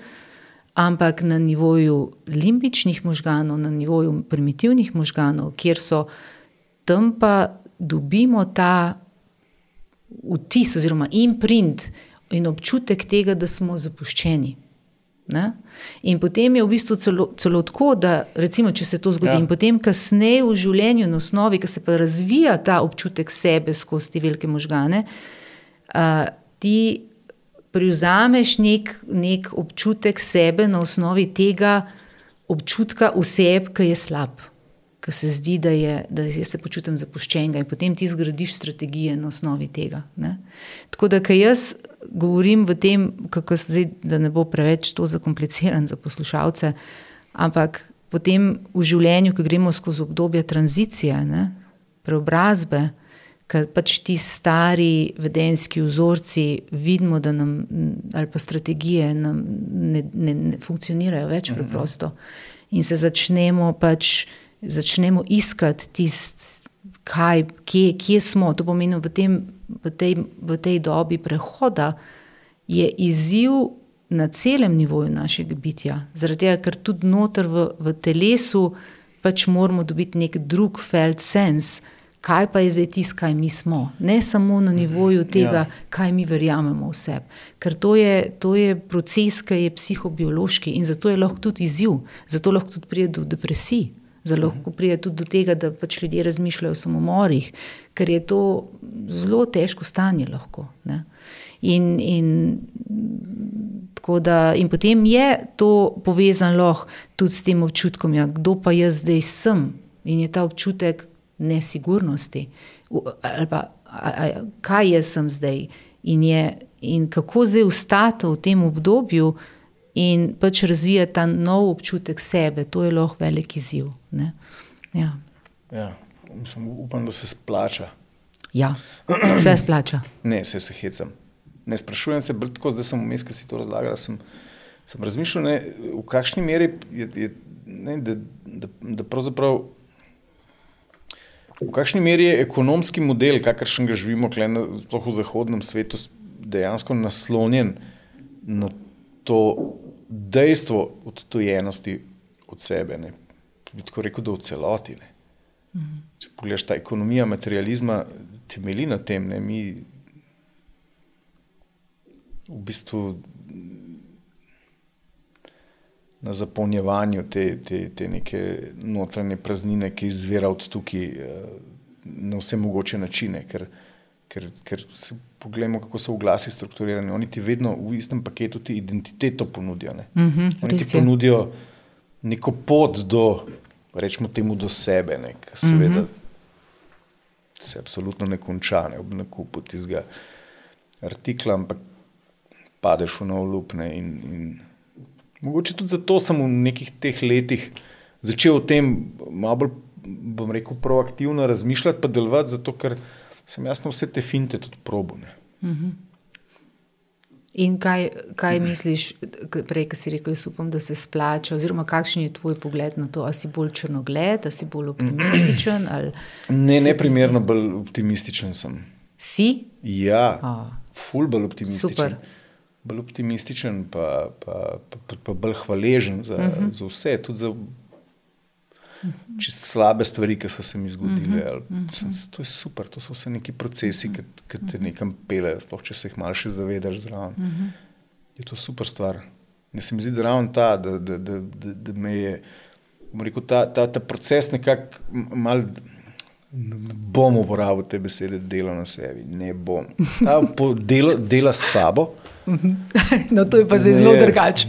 ampak na nivoju limbičnih možganov, na nivoju primitivnih možganov, kjer so tam pa dobimo ta vtis oziroma imprint in občutek tega, da smo zapuščeni. Ne? In potem je v bistvu celo, celo tako, da recimo, če se to zgodi, ja. In potem kasneje v življenju, na osnovi, ki se pa razvija ta občutek sebe skozi te velike možgane, uh, ti prevzameš nek, nek občutek sebe na osnovi tega občutka oseb, ki je slab, ki se zdi, da, je, da se počutim zapuščenega in potem ti zgradiš strategije na osnovi tega. Ne? Tako da, kaj jaz govorim v tem, kako zdaj, da ne bo preveč to zakompliciran za poslušalce, ampak potem v življenju, ki gremo skozi obdobje tranzicije, ne, preobrazbe, ker pač ti stari vedenski vzorci vidimo, da nam, ali pa strategije nam ne, ne, ne funkcionirajo več preprosto. In se začnemo pač začnemo iskati tisto, kje, kje smo. To pomeni, v, tem, v, tej, v tej dobi prehoda je izziv na celem nivoju našega bitja. Zaradi tega, ker tudi noter v, v telesu pač moramo dobiti nek drug felt sense kaj pa je zdaj tisto, kaj mi smo. Ne samo na nivoju mhm. tega, ja. kaj mi verjamemo v sebi. Ker to je, to je proces, ki je psihobiološki in zato je lahko tudi izziv, zato lahko tudi pride do depresij. Zelo lahko pride tudi do tega, da pač ljudje razmišljajo o samomorih, ker je to zelo težko stanje. Lahko, in, in, da, in potem je to povezano tudi s tem občutkom, ja, kdo pa jaz zdaj sem. In je ta občutek nesigurnosti, pa a, a, kaj jaz sem zdaj in, je, in kako zdaj ustati v tem obdobju in pač razvijati ta nov občutek sebe, to je lahko velik izziv. Ja. Ja, mislim, upam, da se splača. Ja, vse splača. ne, se se hecam. Ne sprašujem se, tako zdaj sem vmes, ki si to razlagal. Sem, sem razmišljal, ne, v kakšni meri je, je ne, da, da, da pravzaprav V kakšni meri je ekonomski model, kakršen ga živimo, sploh v zahodnem svetu, dejansko naslonjen na to dejstvo odtojenosti od sebe? Ne? Bi tako rekel, da v celoti. Mhm. Če pogledaš ta ekonomija materializma, temelji na tem, da mi v bistvu na zapolnjevanju te, te, te neke notranje praznine, ki izvira od tukaj eh, na vse mogoče načine. Ker, ker, ker se pogledamo, kako so oglasi strukturirani. Oni ti vedno v istem paketu ti identiteto ponudijo. Ne? Mm -hmm, Oni ti ponudijo neko pot do, rečemo temu, do sebe, ne? seveda mm -hmm. se absolutno ne konča ne? ob nakupu tistega artikla, ampak padeš v nov lup. In, in Mogoče tudi zato sem v nekih teh letih začel o tem malo bolj, bom rekel, proaktivno razmišljati, pa delovati, zato ker sem jasno vse te finte tudi probune. Uh mhm. -huh. In kaj, kaj misliš, prej, ki si rekel, upam, da se splača, oziroma kakšen je tvoj pogled na to? Ali si bolj črnogled, ali si bolj optimističen? Ne, ne primerno bolj optimističen sem. Si? Ja, oh. ful bolj optimističen. Super bolj optimističen, pa, pa, pa, pa, pa bolj hvaležen za, uh mhm. -huh. za vse, tudi za čist slabe stvari, ki so se mi zgodile. Uh -huh. Uh -huh. To je super, to so vse neki procesi, ki, ki te nekam pelejo, sploh če se jih malo še zavedaš zraven. Uh -huh. Je to super stvar. Ne se mi zdi, da ravno ta, da, da, da, da, da me je rekel, ta, ta, ta proces nekako mal. Ne bom uporabil te besede, delo na sebi, ne bom. Ta delo, dela s sabo. No, to je pa zdaj zelo drugače.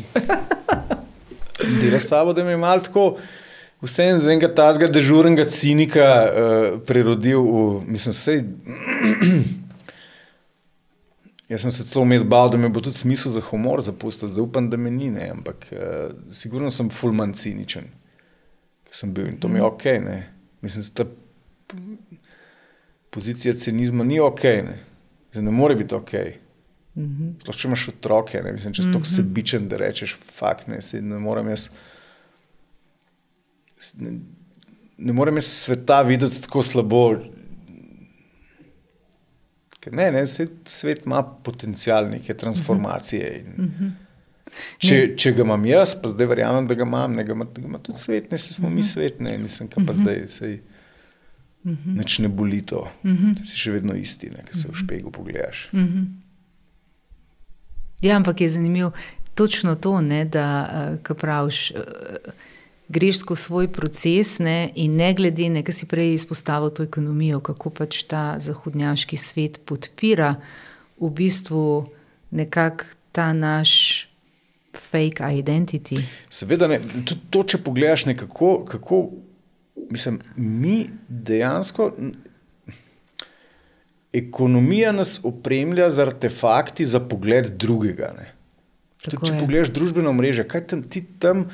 Dela s sabo, da me je malo tako, vsem z enega tazga dežurnega cinika uh, prerodil v, mislim, sej. Jaz sem se celo vmes bal, da me bo tudi smisel za humor zapustil, zdaj upam, da me ni, ne? ampak uh, sigurno sem fulman ciničen, ki sem bil in to mi je mhm. ok. Ne? Mislim, da pozicija cinizma ni ok, ne, zdaj, ne more biti ok. -hmm. Sploh če imaš otroke, ne mislim, če si tako mm -hmm. sebičen, da rečeš, fakt, ne, ne morem jaz. Ne, ne morem jaz sveta videti tako slabo. Ne, ne, svet ima potencial neke transformacije. In, mm -hmm. če, če ga imam jaz, pa zdaj verjamem, da ga imam, ne, ga ima, ga ima tudi svet, ne, se smo mm mi svet, ne, mislim, pa mm -hmm. zdaj. Sej, Mm -hmm. Neč ne boli to, mm -hmm. si še vedno isti, ki se v špegu pogledaš. Mm -hmm. Ja, ampak je zanimivo točno to, ne, da uh, praviš, uh, greš skozi svoj proces ne, in ne glede na to, kar si prej izpostavil, to ekonomijo, kako pač ta zahodnjaški svet podpira v bistvu nekako ta naš. Fake identity. Seveda, ne, tudi to, če pogledaš, nekako, kako mislim, mi dejansko ekonomija nas opremlja z artefakti za pogled drugega. Tudi, če je. pogledaš družbeno mrežo, kaj tam ti tam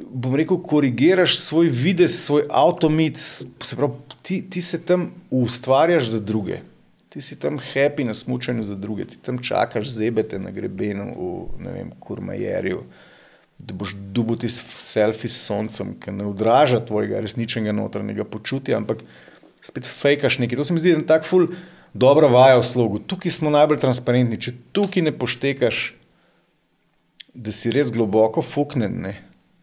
bom rekel, korigiraš svoj videz, svoj avtomit, se pravi, ti, ti se tam ustvarjaš za druge. Ti si tam happy na smutku za druge, ti tam čakaš zebete na grebenu v Kurmajerju, da boš dubuti selfie s soncem, ki ne odraža tvojega resničnega notranjega počutja, ampak spet fejkaš nekaj. To se mi zdi, je tako ful dobra vaja v slogu. Tukaj smo najbolj transparentni. Če tukaj ne poštekaš, da si res globoko fuknen, ne?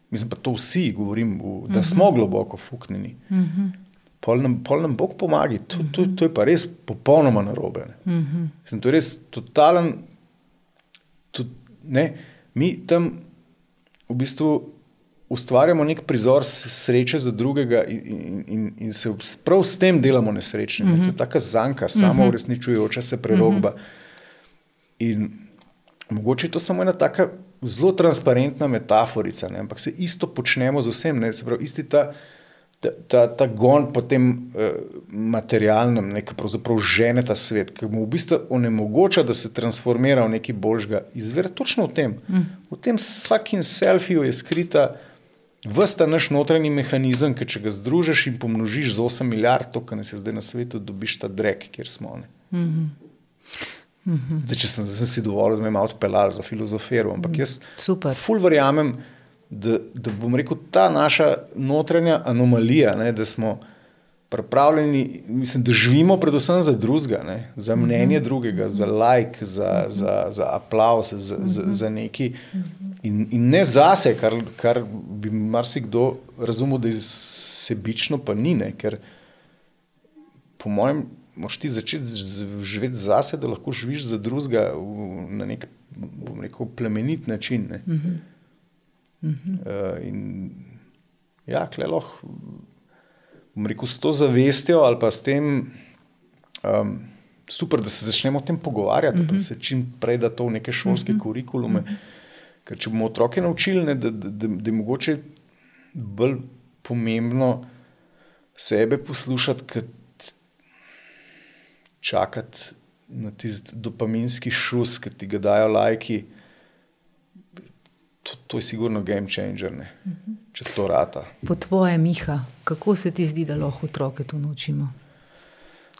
mislim pa to vsi govorim, da smo globoko fuknjeni. Mm -hmm. Pol nam, pol nam Bog pomaga, to, to, to je pa res popolnoma narobe. Mm -hmm. To je res totalen. To, Mi tam v bistvu ustvarjamo nek prizor sreče za drugega, in, in, in se prav s tem delamo nesrečni. Mm -hmm. To je mhm. ta zanka, samo uresničujoča se prerogba. Mm -hmm. In mogoče je to samo ena taka zelo transparentna metaforica, ne? ampak se isto počnemo z vsem. Se pravi, isti ta. Ta, ta, ta gon po tem uh, materialnem, ki pravzaprav žene ta svet, ki mu v bistvu onemogoča, da se transformira v nekaj boljšega, izvira točno v tem. Mm. V tem vsakim selfiju je skrita vsta naš notranji mehanizem, ki če ga združiš in pomnožiš z 8 milijard, to, kar nas je zdaj na svetu, dobiš ta drek, kjer smo. Mm -hmm. Mm -hmm. Zdaj, če sem, sem si dovolil, da me malo odpeljal za filozofijo, ampak jaz ful verjamem da, da bom rekel, ta naša notranja anomalija, ne, da smo pripravljeni, mislim, da živimo predvsem za drugega, za mnenje drugega, za like, za, za, za aplaus, za, za, za neki. In, in ne zase, kar, kar bi marsikdo razumel, da je sebično, pa ni. Ne, ker po mojem, moš ti začeti živeti zase, da lahko živiš za drugega na nek, bom rekel, plemenit način. Ne. Uh -huh. Uh, in ja, klelo, bom rekel, s to zavestjo ali pa s tem, um, super, da se začnemo o tem pogovarjati, uh -huh. da se čim prej da to v neke šolske uh -huh. kurikulume. Uh -huh. Ker če bomo otroke naučili, ne, da, da, da, da je mogoče bolj pomembno sebe poslušati, kot čakati na tisti dopaminski šus, ki ti ga dajo lajki to, to je sigurno game changer, uh -huh. če to rata. Po tvoje, Miha, kako se ti zdi, da lahko otroke to naučimo?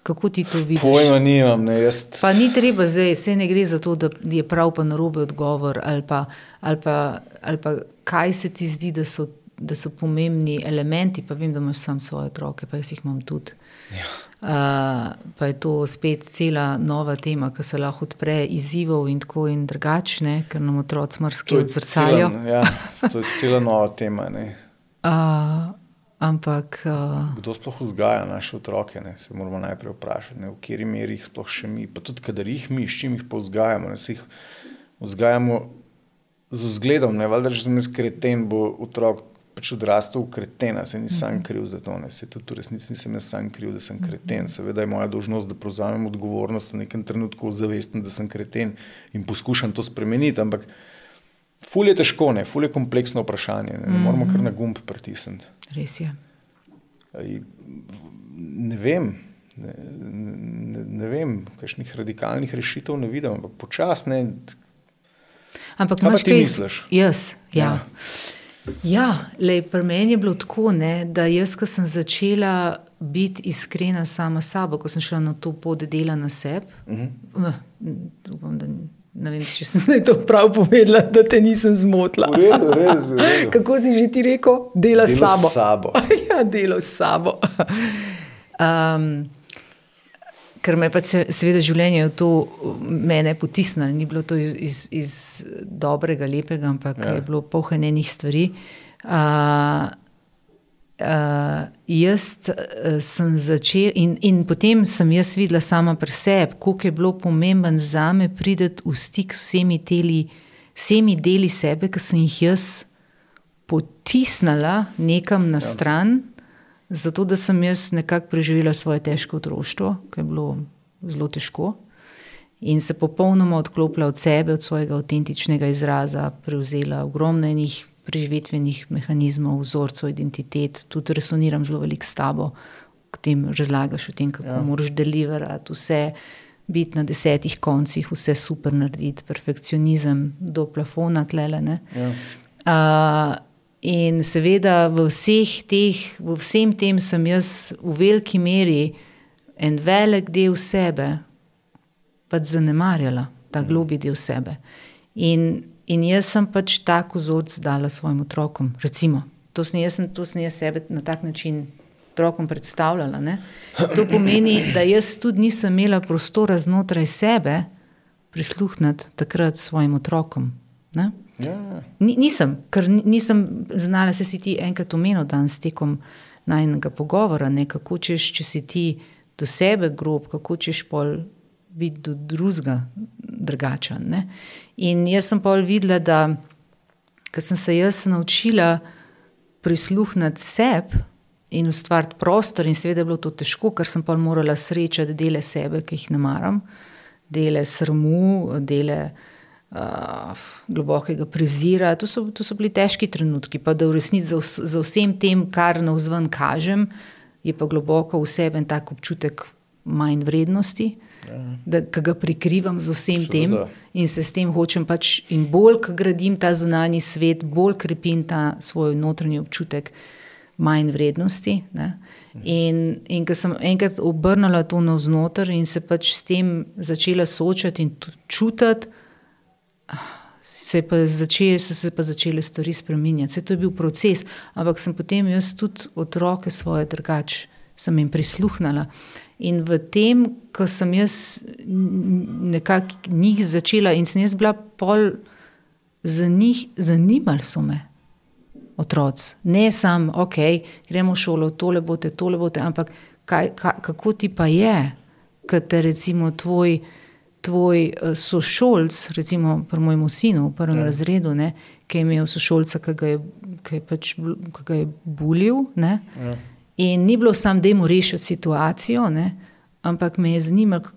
Kako ti to vidiš? Pojma nimam, ne jaz. Pa ni treba zdaj, se ne gre za to, da je prav pa narobe odgovor, ali pa, ali pa, ali pa kaj se ti zdi, da so, da so pomembni elementi. Pa vem, da imaš sam svoje otroke, pa jaz jih imam tudi. Ja. Pa je to spet cela nova tema, ki se lahko odpre izzivov in tako in drugačne, ker nam otroci mrski odzrcalijo. Ja, to je cela nova tema. Uh, ampak. Uh, Kdo sploh vzgaja naše otroke, ne? se moramo najprej vprašati, ne? v kateri meri jih sploh še mi, pa tudi kadar jih mi, s čim jih povzgajamo. Ne? Se jih vzgajamo z vzgledom, ne valjda, že sem jaz kreten, bo otrok pač odrastel v kretena, se nisem kriv za to, ne. se tudi v resnici nisem jaz sam kriv, da sem kreten. Seveda je moja dožnost, da prevzamem odgovornost v nekem trenutku, zavestim, da sem kreten in poskušam to spremeniti. Ampak ful je težko, ne, ful je kompleksno vprašanje, ne, ne moramo kar na gumb pritisniti. Res je. Ne vem. Ne, ne, ne vem, kakšnih radikalnih rešitev ne vidim, ampak počasne. Ampak, kaj ti misliš? Jaz, ja. ja. Ja, lej, pri meni je bilo tako, ne, da jaz, ko sem začela biti iskrena sama s sabo, ko sem šla na to pot dela na sebi. Uh -huh. Ne vem, če sem se to prav povedala, da te nisem zmotila. Redu, redu, redu. Kako si že ti rekel, dela s sabo? sabo. ja, delo s sabo. Um, ker me pa seveda življenje v to mene potisnilo, ni bilo to iz, iz, iz dobrega, lepega, ampak ja. je bilo pohranjenih stvari. Uh, uh, jaz uh, sem začel in, in potem sem jaz videla sama pri sebi, koliko je bilo pomemben za me prideti v stik s vsemi, teli, vsemi deli sebe, ki sem jih jaz potisnila nekam na ja. stran. Zato, da sem jaz nekako preživela svoje težko otroštvo, ki je bilo zelo težko, in se popolnoma odklopila od sebe, od svojega avtentičnega izraza, prevzela ogromno enih preživetvenih mehanizmov, vzorcev, identitet, tudi resoniram zelo veliko s tabo, ki ti razlagaš o tem, kako ja. moraš deliverati vse. Biti na desetih koncih, vse super narediti, perfekcionizem do plafona, tlele. Ja. Uh, In seveda v, vseh teh, v vsem tem sem jaz v veliki meri en velik del sebe pač zanemarjala, ta globi del sebe. In, in jaz sem pač tako vzorc dala svojim otrokom. Recimo, to sem jaz, to sem jaz sebe na tak način otrokom predstavljala. Ne? To pomeni, da jaz tudi nisem imela prostora znotraj sebe prisluhniti takrat svojim otrokom. Ne? Ja. Nisem, ker nisem znala, se si ti enkrat omenil danes tekom najnega pogovora, ne? kako češ, če si ti do sebe grob, kako češ pol biti do drugega drugačen. Ne? In jaz sem pol videla, da ker sem se jaz naučila prisluhniti sebi, in ustvariti prostor. In seveda je bilo to težko, ker sem pa morala srečati dele sebe, ki jih ne maram, dele srmu, dele uh, globokega prezira. To so, to so bili težki trenutki, pa da v resnici za, za vsem tem, kar na vzven kažem, je pa globoko v sebi en tak občutek manj vrednosti. Ja. Da ga prikrivam z vsem Seveda. tem in se s tem hočem pač, in bolj, ko gradim ta zunanji svet, bolj krepim ta svoj notranji občutek, manj vrednosti. Ne? In, in ko sem enkrat obrnila to navznoter in se pač s tem začela soočati in čutiti, se začele, so se pa začele stvari spremenjati. Vse to je bil proces, ampak sem potem jaz tudi otroke svoje drugače, sem jim prisluhnila. In v tem, ko sem jaz nekako njih začela in sem jaz bila pol za njih, zanimali so me otroci. Ne samo, ok, gremo v šolo, tole bote, tole bote, ampak kaj, kaj, kako ti pa je, kad te recimo tvoj, tvoj uh, sošolc, recimo pri mojem sinu v prvem ja. razredu, ne, ki je imel sošolca, ki ga je, ki je, pač, ki ga je bulil. Ne, ja. In ni bilo samo, da mu rešijo situacijo, ne, ampak me je zanimalo,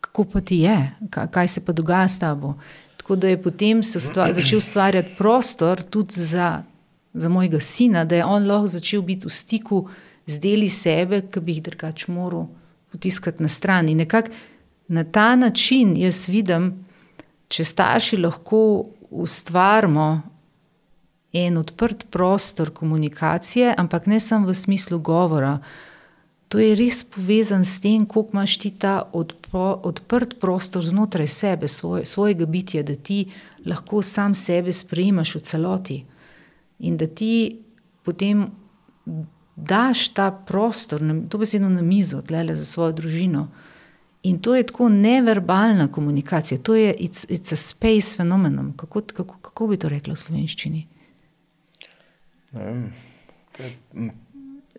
kako pa ti je, kaj se pa dogaja s tabo. Tako da je potem se ustvar, začel ustvarjati prostor tudi za za mojega sina, da je on lahko začel biti v stiku z deli sebe, ki bi jih drugače moral potiskati na stran. In nekako na ta način jaz vidim, če starši lahko ustvarimo en odprt prostor komunikacije, ampak ne samo v smislu govora. To je res povezan s tem, kako imaš ti ta odpo, odprt prostor znotraj sebe, svoj, svojega bitja, da ti lahko sam sebe sprejemaš v celoti in da ti potem daš ta prostor, to besedno na mizo, tle za svojo družino. In to je tako neverbalna komunikacija, to je it's, it's a space phenomenon. Kako, kako, kako bi to rekla v slovenščini?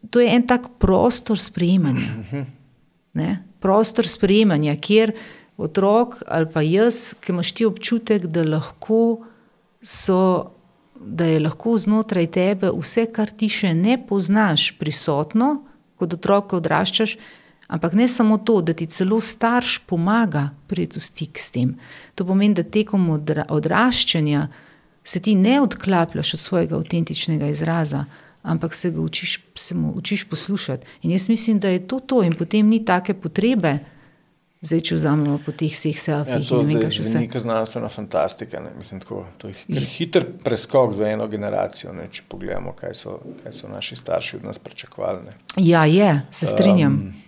To je en tak prostor sprejemanja. Ne? Prostor sprejemanja, kjer otrok ali pa jaz, ki imaš ti občutek, da lahko so da je lahko znotraj tebe vse, kar ti še ne poznaš, prisotno, kot otrok odraščaš, ampak ne samo to, da ti celo starš pomaga priti v stik s tem. To pomeni, da tekom odra odraščanja se ti ne odklapljaš od svojega avtentičnega izraza, ampak se ga učiš, se učiš poslušati. In jaz mislim, da je to to, in potem ni take potrebe. Zdaj, če vzamemo po teh vseh selfijih, ja, to je vse. Neka znanstvena fantastika. Mislim, tako, to je hiter preskok za eno generacijo. Ne, če pogledamo, kaj so, kaj so naši starši od nas pričakovali. Ja, je, se strinjam. Um,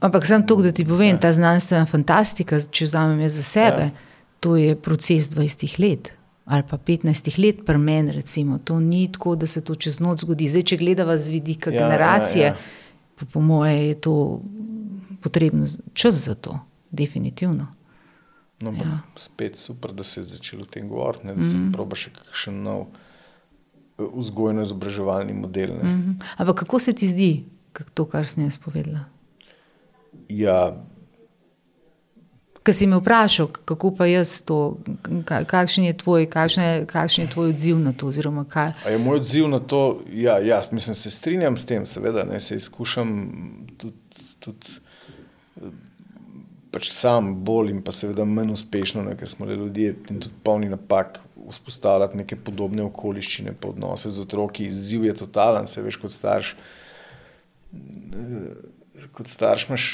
ampak sem to, da ti povem, ja. ta znanstvena fantastika, če vzamem za sebe, ja. to je proces 20 let. Ali pa 15 let, pri meni, recimo, to ni tako, da se to čez noč zgodi. Zdaj, če gledava z vidika ja, generacije, ja, ja. pa po moje je to potreben čas za to, definitivno. No, ja. Spet super, da se je začelo o tem govoriti, da se mm. proba še kakšen nov eh, vzgojno-izobraževalni model. Mm -hmm. Ampak kako se ti zdi to, kar sem jaz povedala? Ja. Ker si me vprašal, kako pa jaz to, kakšen je tvoj, kakšen je, kakšen je tvoj odziv na to? Je moj odziv na to, ja, ja, mislim, se strinjam s tem, seveda, ne, se izkušam tudi. tudi pač sam bolj in pa seveda manj uspešno, ne, ker smo le ljudje in tudi polni napak vzpostavljati neke podobne okoliščine, pa odnose z otroki. Izziv je totalen, se veš kot starš. Kot starš imaš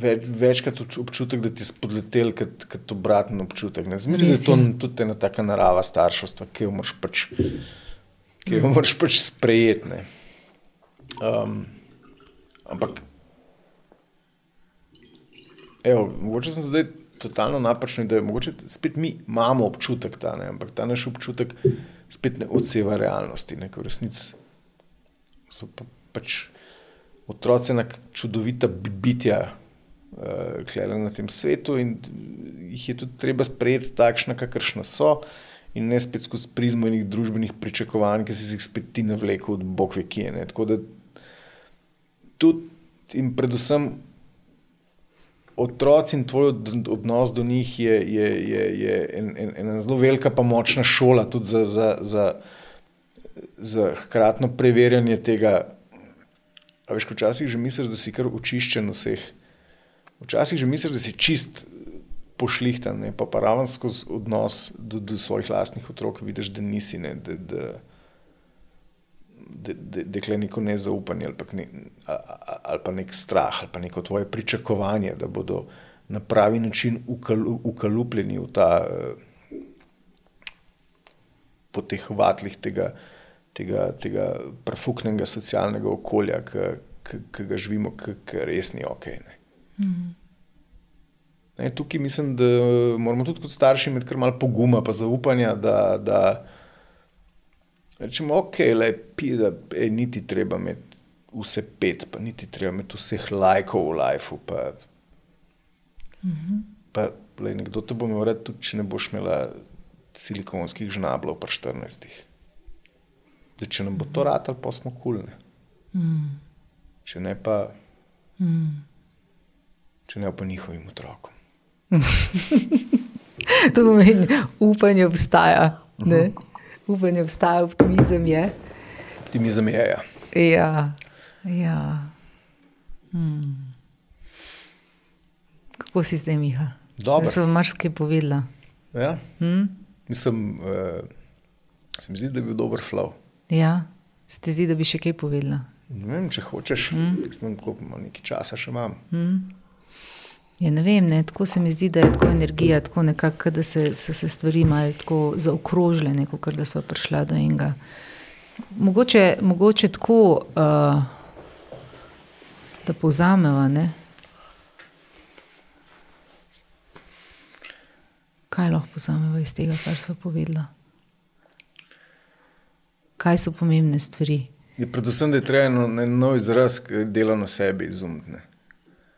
več, večkrat občutek, da ti spodletel, kot, kot obraten občutek. Mislim, da je to tudi ena taka narava starševstva, ki jo moraš pač, ki jo moraš pač sprejeti. Um, ampak, evo, mogoče sem zdaj totalno napačen, da je mogoče spet mi imamo občutek ta, ne? ampak ta naš občutek spet ne odseva realnosti, ne? v resnici so pa, pač otroci ena čudovita bitja uh, na tem svetu in jih je tudi treba sprejeti takšna, kakršna so, in ne spet skozi prizmo nekih družbenih pričakovanj, ki si jih spet ti navlekel od Bog ve kje. Ne. Tako da tudi in predvsem. Otroci in tvoj odnos do njih je, je, je, je en, en, ena zelo velika, pa močna šola, tudi za, za, za, za hkratno preverjanje tega. A veš, včasih že misliš, da si kar očiščen vseh Včasih že misliš, da si čist pošlihtan, ne? pa pa ravno skozi odnos do, do svojih lastnih otrok vidiš, da nisi, ne? da, da, da, da, da je neko nezaupanje ali pa, ne, ali pa nek strah ali pa neko tvoje pričakovanje, da bodo na pravi način ukalu, ukalupljeni v ta, po teh vatlih tega, tega, tega profuknega socialnega okolja, ki ga živimo, ki res ni ok. Ne? Ne, tukaj mislim, da moramo tudi kot starši imeti kar malo poguma, pa zaupanja, da, da rečemo, ok, le pi, da je niti treba imeti vse pet, pa niti treba imeti vseh lajkov v lifeu. Pa, mhm. pa le, nekdo te bo imel rad, tudi če ne boš imela silikonskih žnablov pa 14. Da, če nam bo to rad, ali pa smo kulne. Mhm. Če ne pa. Mhm če ne pa njihovim otrokom. to pomeni, upanje obstaja. Ne? Upanje obstaja, optimizem je. Optimizem je. Ja. ja, ja. Hmm. Kako si zdaj, Miha? Dobro. Sem marsikaj povedala. Ja. Hmm? Mislim, uh, se mi zdi, da je bil dober flow. Ja, se ti zdi, da bi še kaj povedala? Ne vem, če hočeš, hmm? nekaj časa še imam. Hmm? Ja, ne vem, ne, tako se mi zdi, da je tako energija, tako nekako, da se, so se stvari malo tako zaokrožile, kot da so prišla do enega. Mogoče, mogoče tako, uh, da povzameva. Ne? Kaj lahko povzameva iz tega, kar smo povedali? Kaj so pomembne stvari? Je predvsem, da je treba eno nov izraz, dela na sebi izumiti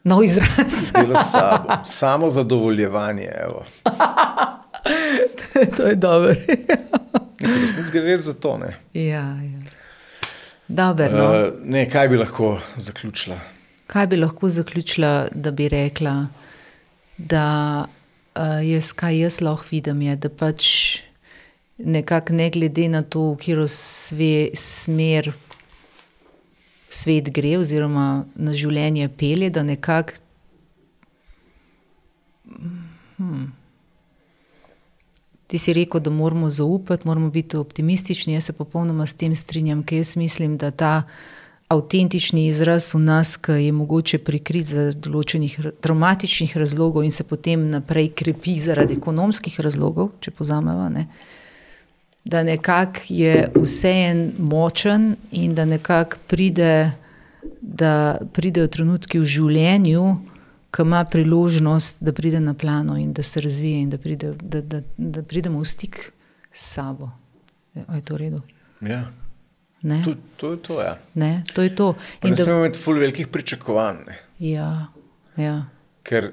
nov izraz. sabo. Samo zadovoljevanje. to je dobro. Resnici gre res za to. Ne? Ja, ja. Dober, no. uh, ne, kaj bi lahko zaključila? Kaj bi lahko zaključila, da bi rekla, da uh, jaz, kaj jaz lahko vidim, je, da pač nekako ne glede na to, v katero smer svet gre, oziroma na življenje pelje, da nekako. Hmm. Ti si rekel, da moramo zaupati, moramo biti optimistični. Jaz se popolnoma s tem strinjam, ker jaz mislim, da ta avtentični izraz v nas, ki je mogoče prikrit za določenih traumatičnih razlogov in se potem naprej krepi zaradi ekonomskih razlogov, če pozameva. Ne, uh, da nekako je vse en močen in da nekako pride, da pridejo trenutki v življenju, ko ima priložnost, da pride na plano in da se razvije in da, pride, da, da, da pridemo v stik s sabo. Je to v redu? Ja. To, to je to. Ja. Ne, to, je to. Ne smemo imeti ful velikih pričakovanj. Ja, ja. Ker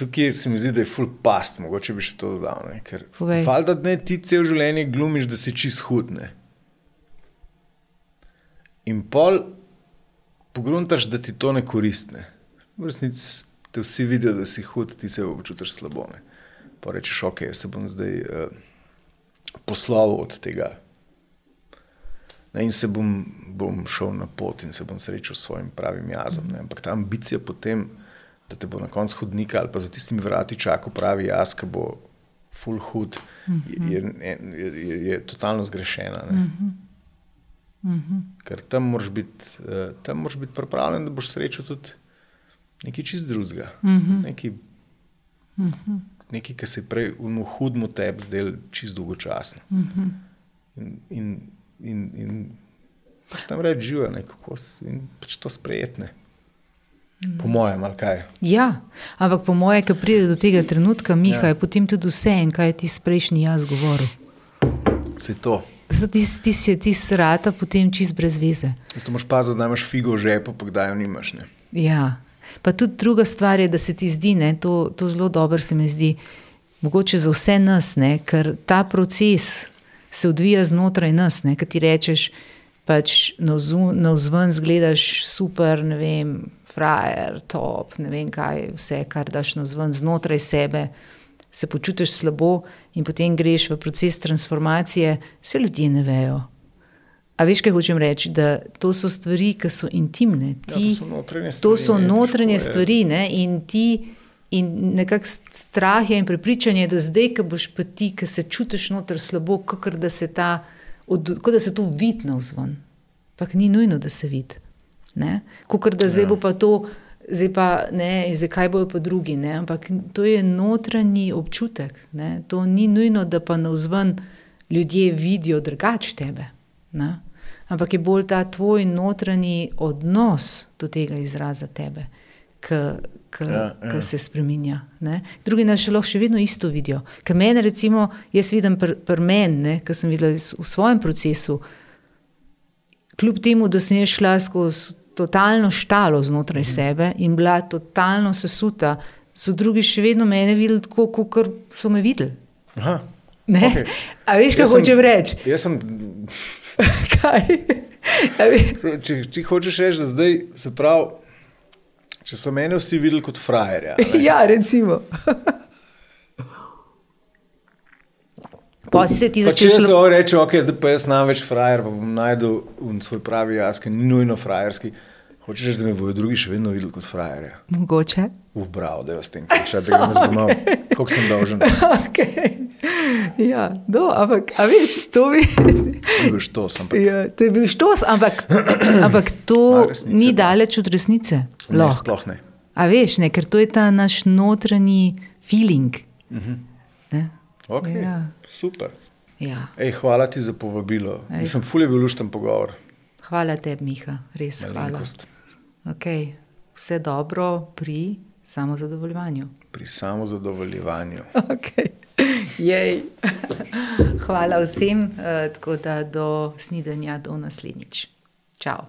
tukaj se mi zdi, da je full past, mogoče bi še to dodal. Ne? Ker valjda ne ti cel življenje glumiš, da si čist hudne. In pol pogruntaš, da ti to ne koristne. V resnici te vsi vidijo, da si hud, ti se počutiš slabo. Ne? Pa rečeš, ok, jaz se bom zdaj uh, poslovil od tega. Ne, in se bom, bom šel na pot in se bom srečal s svojim pravim jazom. Ne? Ampak ta ambicija potem da te bo na koncu hodnika ali pa za tistimi vrati čakal pravi jaz, ki bo full hud, je, je, je, je, je totalno zgrešena. Mm -hmm. Ker tam moraš biti, uh, biti pripravljen, da boš srečal tudi nekaj čist drugega. Uh -huh. Nekaj, uh -huh. nekaj, kar se je prej v hudmu tebi zdel čist dolgočasno. Uh. -huh. In, in, in, in pač tam reči živo, kako se pač to sprejetne. Po mojem, ali kaj. Ja, ampak po mojem, ki pride do tega trenutka, Miha, ja. je potem tudi vse en, kaj je ti prejšnji jaz govoril. Se to. Ti, ti si ti srata, potem čist brez veze. Zato moraš paziti, da imaš figo v žepu, pa kdaj jo nimaš. Ne? Ja. Pa tudi druga stvar je, da se ti zdi, ne, to, to zelo dobro se mi zdi, mogoče za vse nas, ne, ker ta proces se odvija znotraj nas, ne, ki ti rečeš, pač na vzven zgledaš super, ne vem, frajer, top, ne vem kaj, vse, kar daš na vzven, znotraj sebe, se počutiš slabo in potem greš v proces transformacije, vse ljudje ne vejo. A veš, kaj hočem reči? Da to so stvari, ki so intimne. Ti, ja, to so notranje stvari. To so notranje stvari ne? in ti. In nekako strah je in prepričanje, da zdaj, ko boš pa ti, ki se čutiš noter slabo, kot da se ta, kot da se to vidi na vzven. Pak ni nujno, da se vidi. Kot da zdaj ja. bo pa to, zdaj pa ne, zdaj kaj bojo pa drugi. Ne? Ampak to je notranji občutek. Ne? To ni nujno, da pa na vzven ljudje vidijo drugače tebe. Ne? Ampak je bolj ta tvoj notranji odnos do tega izraza tebe, ki ja, ja. se spremenja. Drugi nas še lahko še vedno isto vidijo. Ker meni, recimo, jaz vidim pri pr meni, ki sem videla v svojem procesu, kljub temu, da sem šla skozi totalno štalo znotraj mhm. sebe in bila totalno sesuta, so drugi še vedno mene videli tako, kot so me videli. Aha. Okay. A veš, kaj hočem reči? Jaz sem. kaj? če, če hočeš reči, da zdaj se pravi, če so mene vsi videli kot frajerja. ja, recimo. Pa si se ti začel. Če se reče, ok, zdaj pa jaz znam več frajer, pa bom najdel svoj pravi jaz, ki ni nujno frajerski. Hočeš reči, da me bodo drugi še vedno videli kot frajerja? Mogoče. Ubravo, da je s tem, če da gremo zdaj domov, koliko sem dolžen. Okay. Ja, do, ampak, a veš, to bi. To je bil štos, ampak. Ja, to je bil štos, ampak, ampak to resnice, ni daleč od resnice. Ne, sploh ne. A veš, ne, ker to je ta naš notranji feeling. Uh -huh. Okay, ja. Super. Ja. Ej, hvala ti za povabilo. Ej. Sem fulje bil lušten pogovor. Hvala tebi, Miha, res Malenkost. hvala. Okay. Vse dobro pri samozadovoljevanju. Pri samozadovoljevanju. Okay. hvala vsem, uh, tako da do snidanja, do naslednjič. Čau.